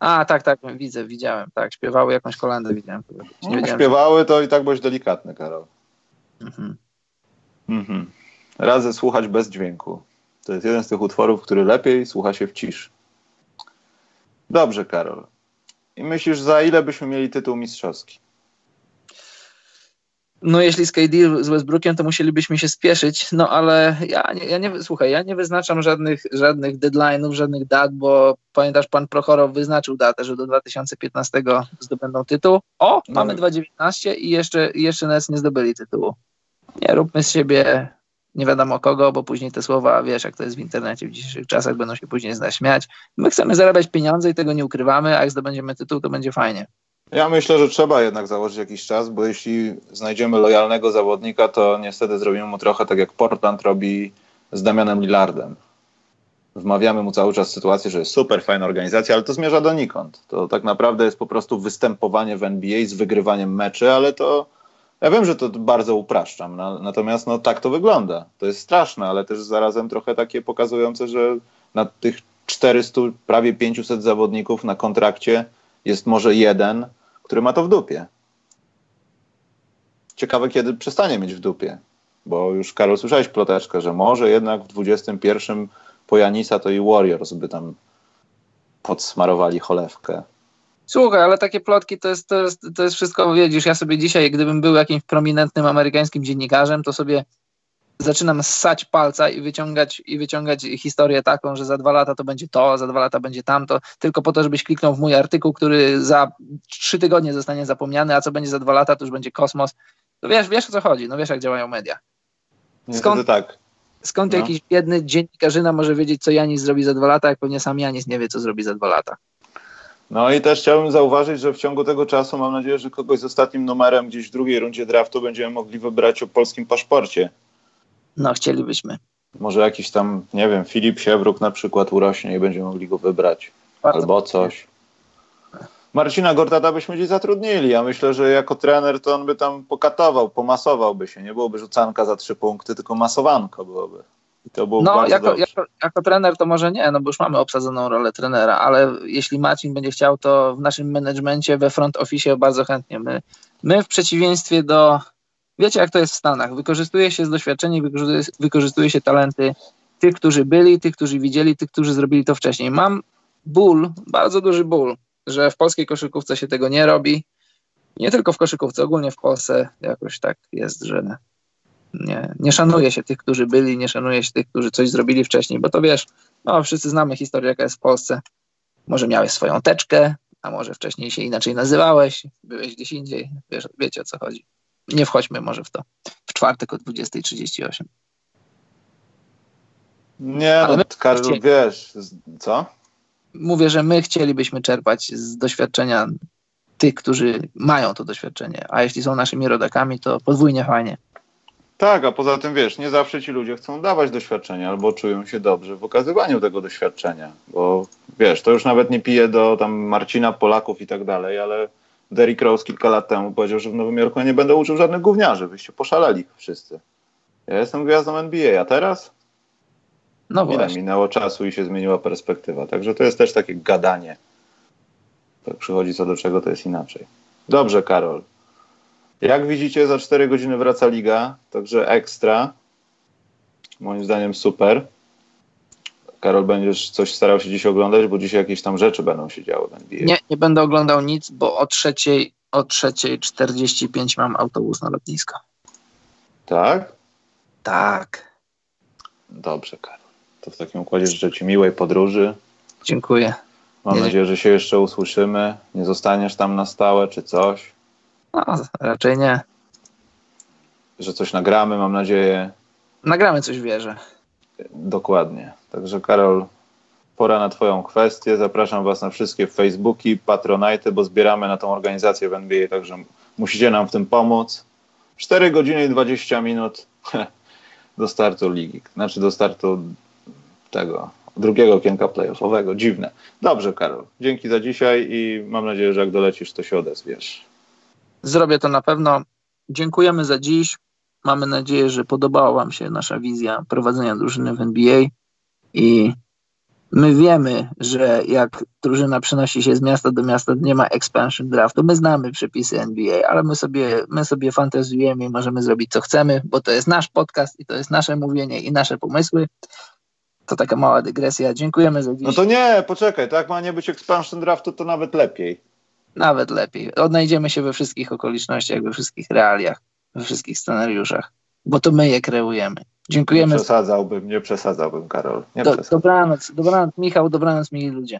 A, tak, tak, widzę, widziałem. Tak, śpiewały jakąś kolendę, widziałem. Nie no, śpiewały, to i tak byłeś delikatny, Karol. Mhm. Mhm. Słuchać bez dźwięku. To jest jeden z tych utworów, który lepiej słucha się w ciszy. Dobrze, Karol. I myślisz, za ile byśmy mieli tytuł mistrzowski? No jeśli z KD z Westbrookiem, to musielibyśmy się spieszyć, no ale ja nie, ja nie słuchaj, ja nie wyznaczam żadnych, żadnych deadline'ów, żadnych dat, bo pamiętasz, pan Prochorow wyznaczył datę, że do 2015 zdobędą tytuł. O, no. mamy 2019 i jeszcze, jeszcze nas nie zdobyli tytułu. Nie róbmy z siebie nie wiadomo kogo, bo później te słowa, wiesz, jak to jest w internecie w dzisiejszych czasach, będą się później zaśmiać. My chcemy zarabiać pieniądze i tego nie ukrywamy, a jak zdobędziemy tytuł, to będzie fajnie. Ja myślę, że trzeba jednak założyć jakiś czas, bo jeśli znajdziemy lojalnego zawodnika, to niestety zrobimy mu trochę tak jak Portland robi z Damianem Lillardem. Wmawiamy mu cały czas sytuację, że jest super, fajna organizacja, ale to zmierza donikąd. To tak naprawdę jest po prostu występowanie w NBA z wygrywaniem meczy, ale to ja wiem, że to bardzo upraszczam, natomiast no, tak to wygląda. To jest straszne, ale też zarazem trochę takie pokazujące, że na tych 400, prawie 500 zawodników na kontrakcie jest może jeden, który ma to w dupie. Ciekawe, kiedy przestanie mieć w dupie, bo już Karol słyszałeś ploteczkę, że może jednak w 21 po Janisa to i Warriors by tam podsmarowali cholewkę. Słuchaj, ale takie plotki to jest, to jest, to jest wszystko, wiedzisz, ja sobie dzisiaj, gdybym był jakimś prominentnym amerykańskim dziennikarzem, to sobie zaczynam ssać palca i wyciągać, i wyciągać historię taką, że za dwa lata to będzie to, za dwa lata będzie tamto, tylko po to, żebyś kliknął w mój artykuł, który za trzy tygodnie zostanie zapomniany, a co będzie za dwa lata, to już będzie kosmos. To wiesz, wiesz o co chodzi, no wiesz jak działają media. Skąd, tak. skąd no. jakiś biedny dziennikarzyna może wiedzieć, co Janis zrobi za dwa lata, jak pewnie sam Janis nie wie, co zrobi za dwa lata. No i też chciałbym zauważyć, że w ciągu tego czasu mam nadzieję, że kogoś z ostatnim numerem gdzieś w drugiej rundzie draftu będziemy mogli wybrać o polskim paszporcie. No, chcielibyśmy. Może jakiś tam, nie wiem, Filip Siewruk na przykład urośnie i będziemy mogli go wybrać. Bardzo albo coś. Marcina Gortata byśmy gdzieś zatrudnili. Ja myślę, że jako trener to on by tam pokatował, pomasowałby się. Nie byłoby rzucanka za trzy punkty, tylko masowanko byłoby. To było no, jako, jako, jako, trener to może nie, no bo już mamy obsadzoną rolę trenera, ale jeśli Marcin będzie chciał, to w naszym menedżmencie, we front office bardzo chętnie. My, my w przeciwieństwie do, wiecie jak to jest w Stanach, wykorzystuje się z doświadczenia, wykorzystuje, wykorzystuje się talenty tych, którzy byli, tych, którzy widzieli, tych, którzy zrobili to wcześniej. Mam ból, bardzo duży ból, że w polskiej koszykówce się tego nie robi. Nie tylko w koszykówce, ogólnie w Polsce jakoś tak jest, że nie, nie szanuje się tych, którzy byli, nie szanuje się tych, którzy coś zrobili wcześniej, bo to wiesz, no wszyscy znamy historię, jaka jest w Polsce. Może miałeś swoją teczkę, a może wcześniej się inaczej nazywałeś, byłeś gdzieś indziej, wiesz, wiecie o co chodzi. Nie wchodźmy może w to. W czwartek o 20.38. Nie, Ale no, Karol, wiesz, co? Mówię, że my chcielibyśmy czerpać z doświadczenia tych, którzy mają to doświadczenie, a jeśli są naszymi rodakami, to podwójnie fajnie. Tak, a poza tym wiesz, nie zawsze ci ludzie chcą dawać doświadczenia albo czują się dobrze w okazywaniu tego doświadczenia, bo wiesz, to już nawet nie pije do tam Marcina, Polaków i tak dalej, ale Derrick Rose kilka lat temu powiedział, że w Nowym Jorku nie będę uczył żadnych gówniarzy, wyście poszaleli wszyscy. Ja jestem gwiazdą NBA, a teraz? No Ile właśnie. minęło czasu i się zmieniła perspektywa, także to jest też takie gadanie. Jak przychodzi co do czego, to jest inaczej. Dobrze, Karol. Jak widzicie, za 4 godziny wraca liga, także ekstra. Moim zdaniem super. Karol, będziesz coś starał się dziś oglądać, bo dzisiaj jakieś tam rzeczy będą się działy. Nie, nie będę oglądał nic, bo o trzeciej, o trzeciej 45 mam autobus na lotnisko. Tak? Tak. Dobrze, Karol. To w takim układzie życzę Ci miłej podróży. Dziękuję. Mam nie, nadzieję, że się jeszcze usłyszymy. Nie zostaniesz tam na stałe czy coś. No, raczej nie. Że coś nagramy, mam nadzieję. nagramy coś w wieży. Dokładnie. Także Karol, pora na Twoją kwestię. Zapraszam Was na wszystkie Facebooki, Patronite, bo zbieramy na tą organizację w NBA, także musicie nam w tym pomóc. 4 godziny i 20 minut do startu ligi, znaczy do startu tego drugiego okienka playoffowego. Dziwne. Dobrze, Karol. Dzięki za dzisiaj i mam nadzieję, że jak dolecisz, to się odezwiesz. Zrobię to na pewno. Dziękujemy za dziś. Mamy nadzieję, że podobała Wam się nasza wizja prowadzenia drużyny w NBA i my wiemy, że jak drużyna przenosi się z miasta do miasta, nie ma expansion draftu. My znamy przepisy NBA, ale my sobie, my sobie fantazjujemy i możemy zrobić co chcemy, bo to jest nasz podcast i to jest nasze mówienie i nasze pomysły. To taka mała dygresja. Dziękujemy za dziś. No to nie, poczekaj, tak ma nie być expansion draftu, to nawet lepiej. Nawet lepiej. Odnajdziemy się we wszystkich okolicznościach, we wszystkich realiach, we wszystkich scenariuszach, bo to my je kreujemy. Dziękujemy. Nie przesadzałbym, nie przesadzałbym, Karol. Nie Do, dobranoc, dobranoc, Michał, dobranoc, mili ludzie.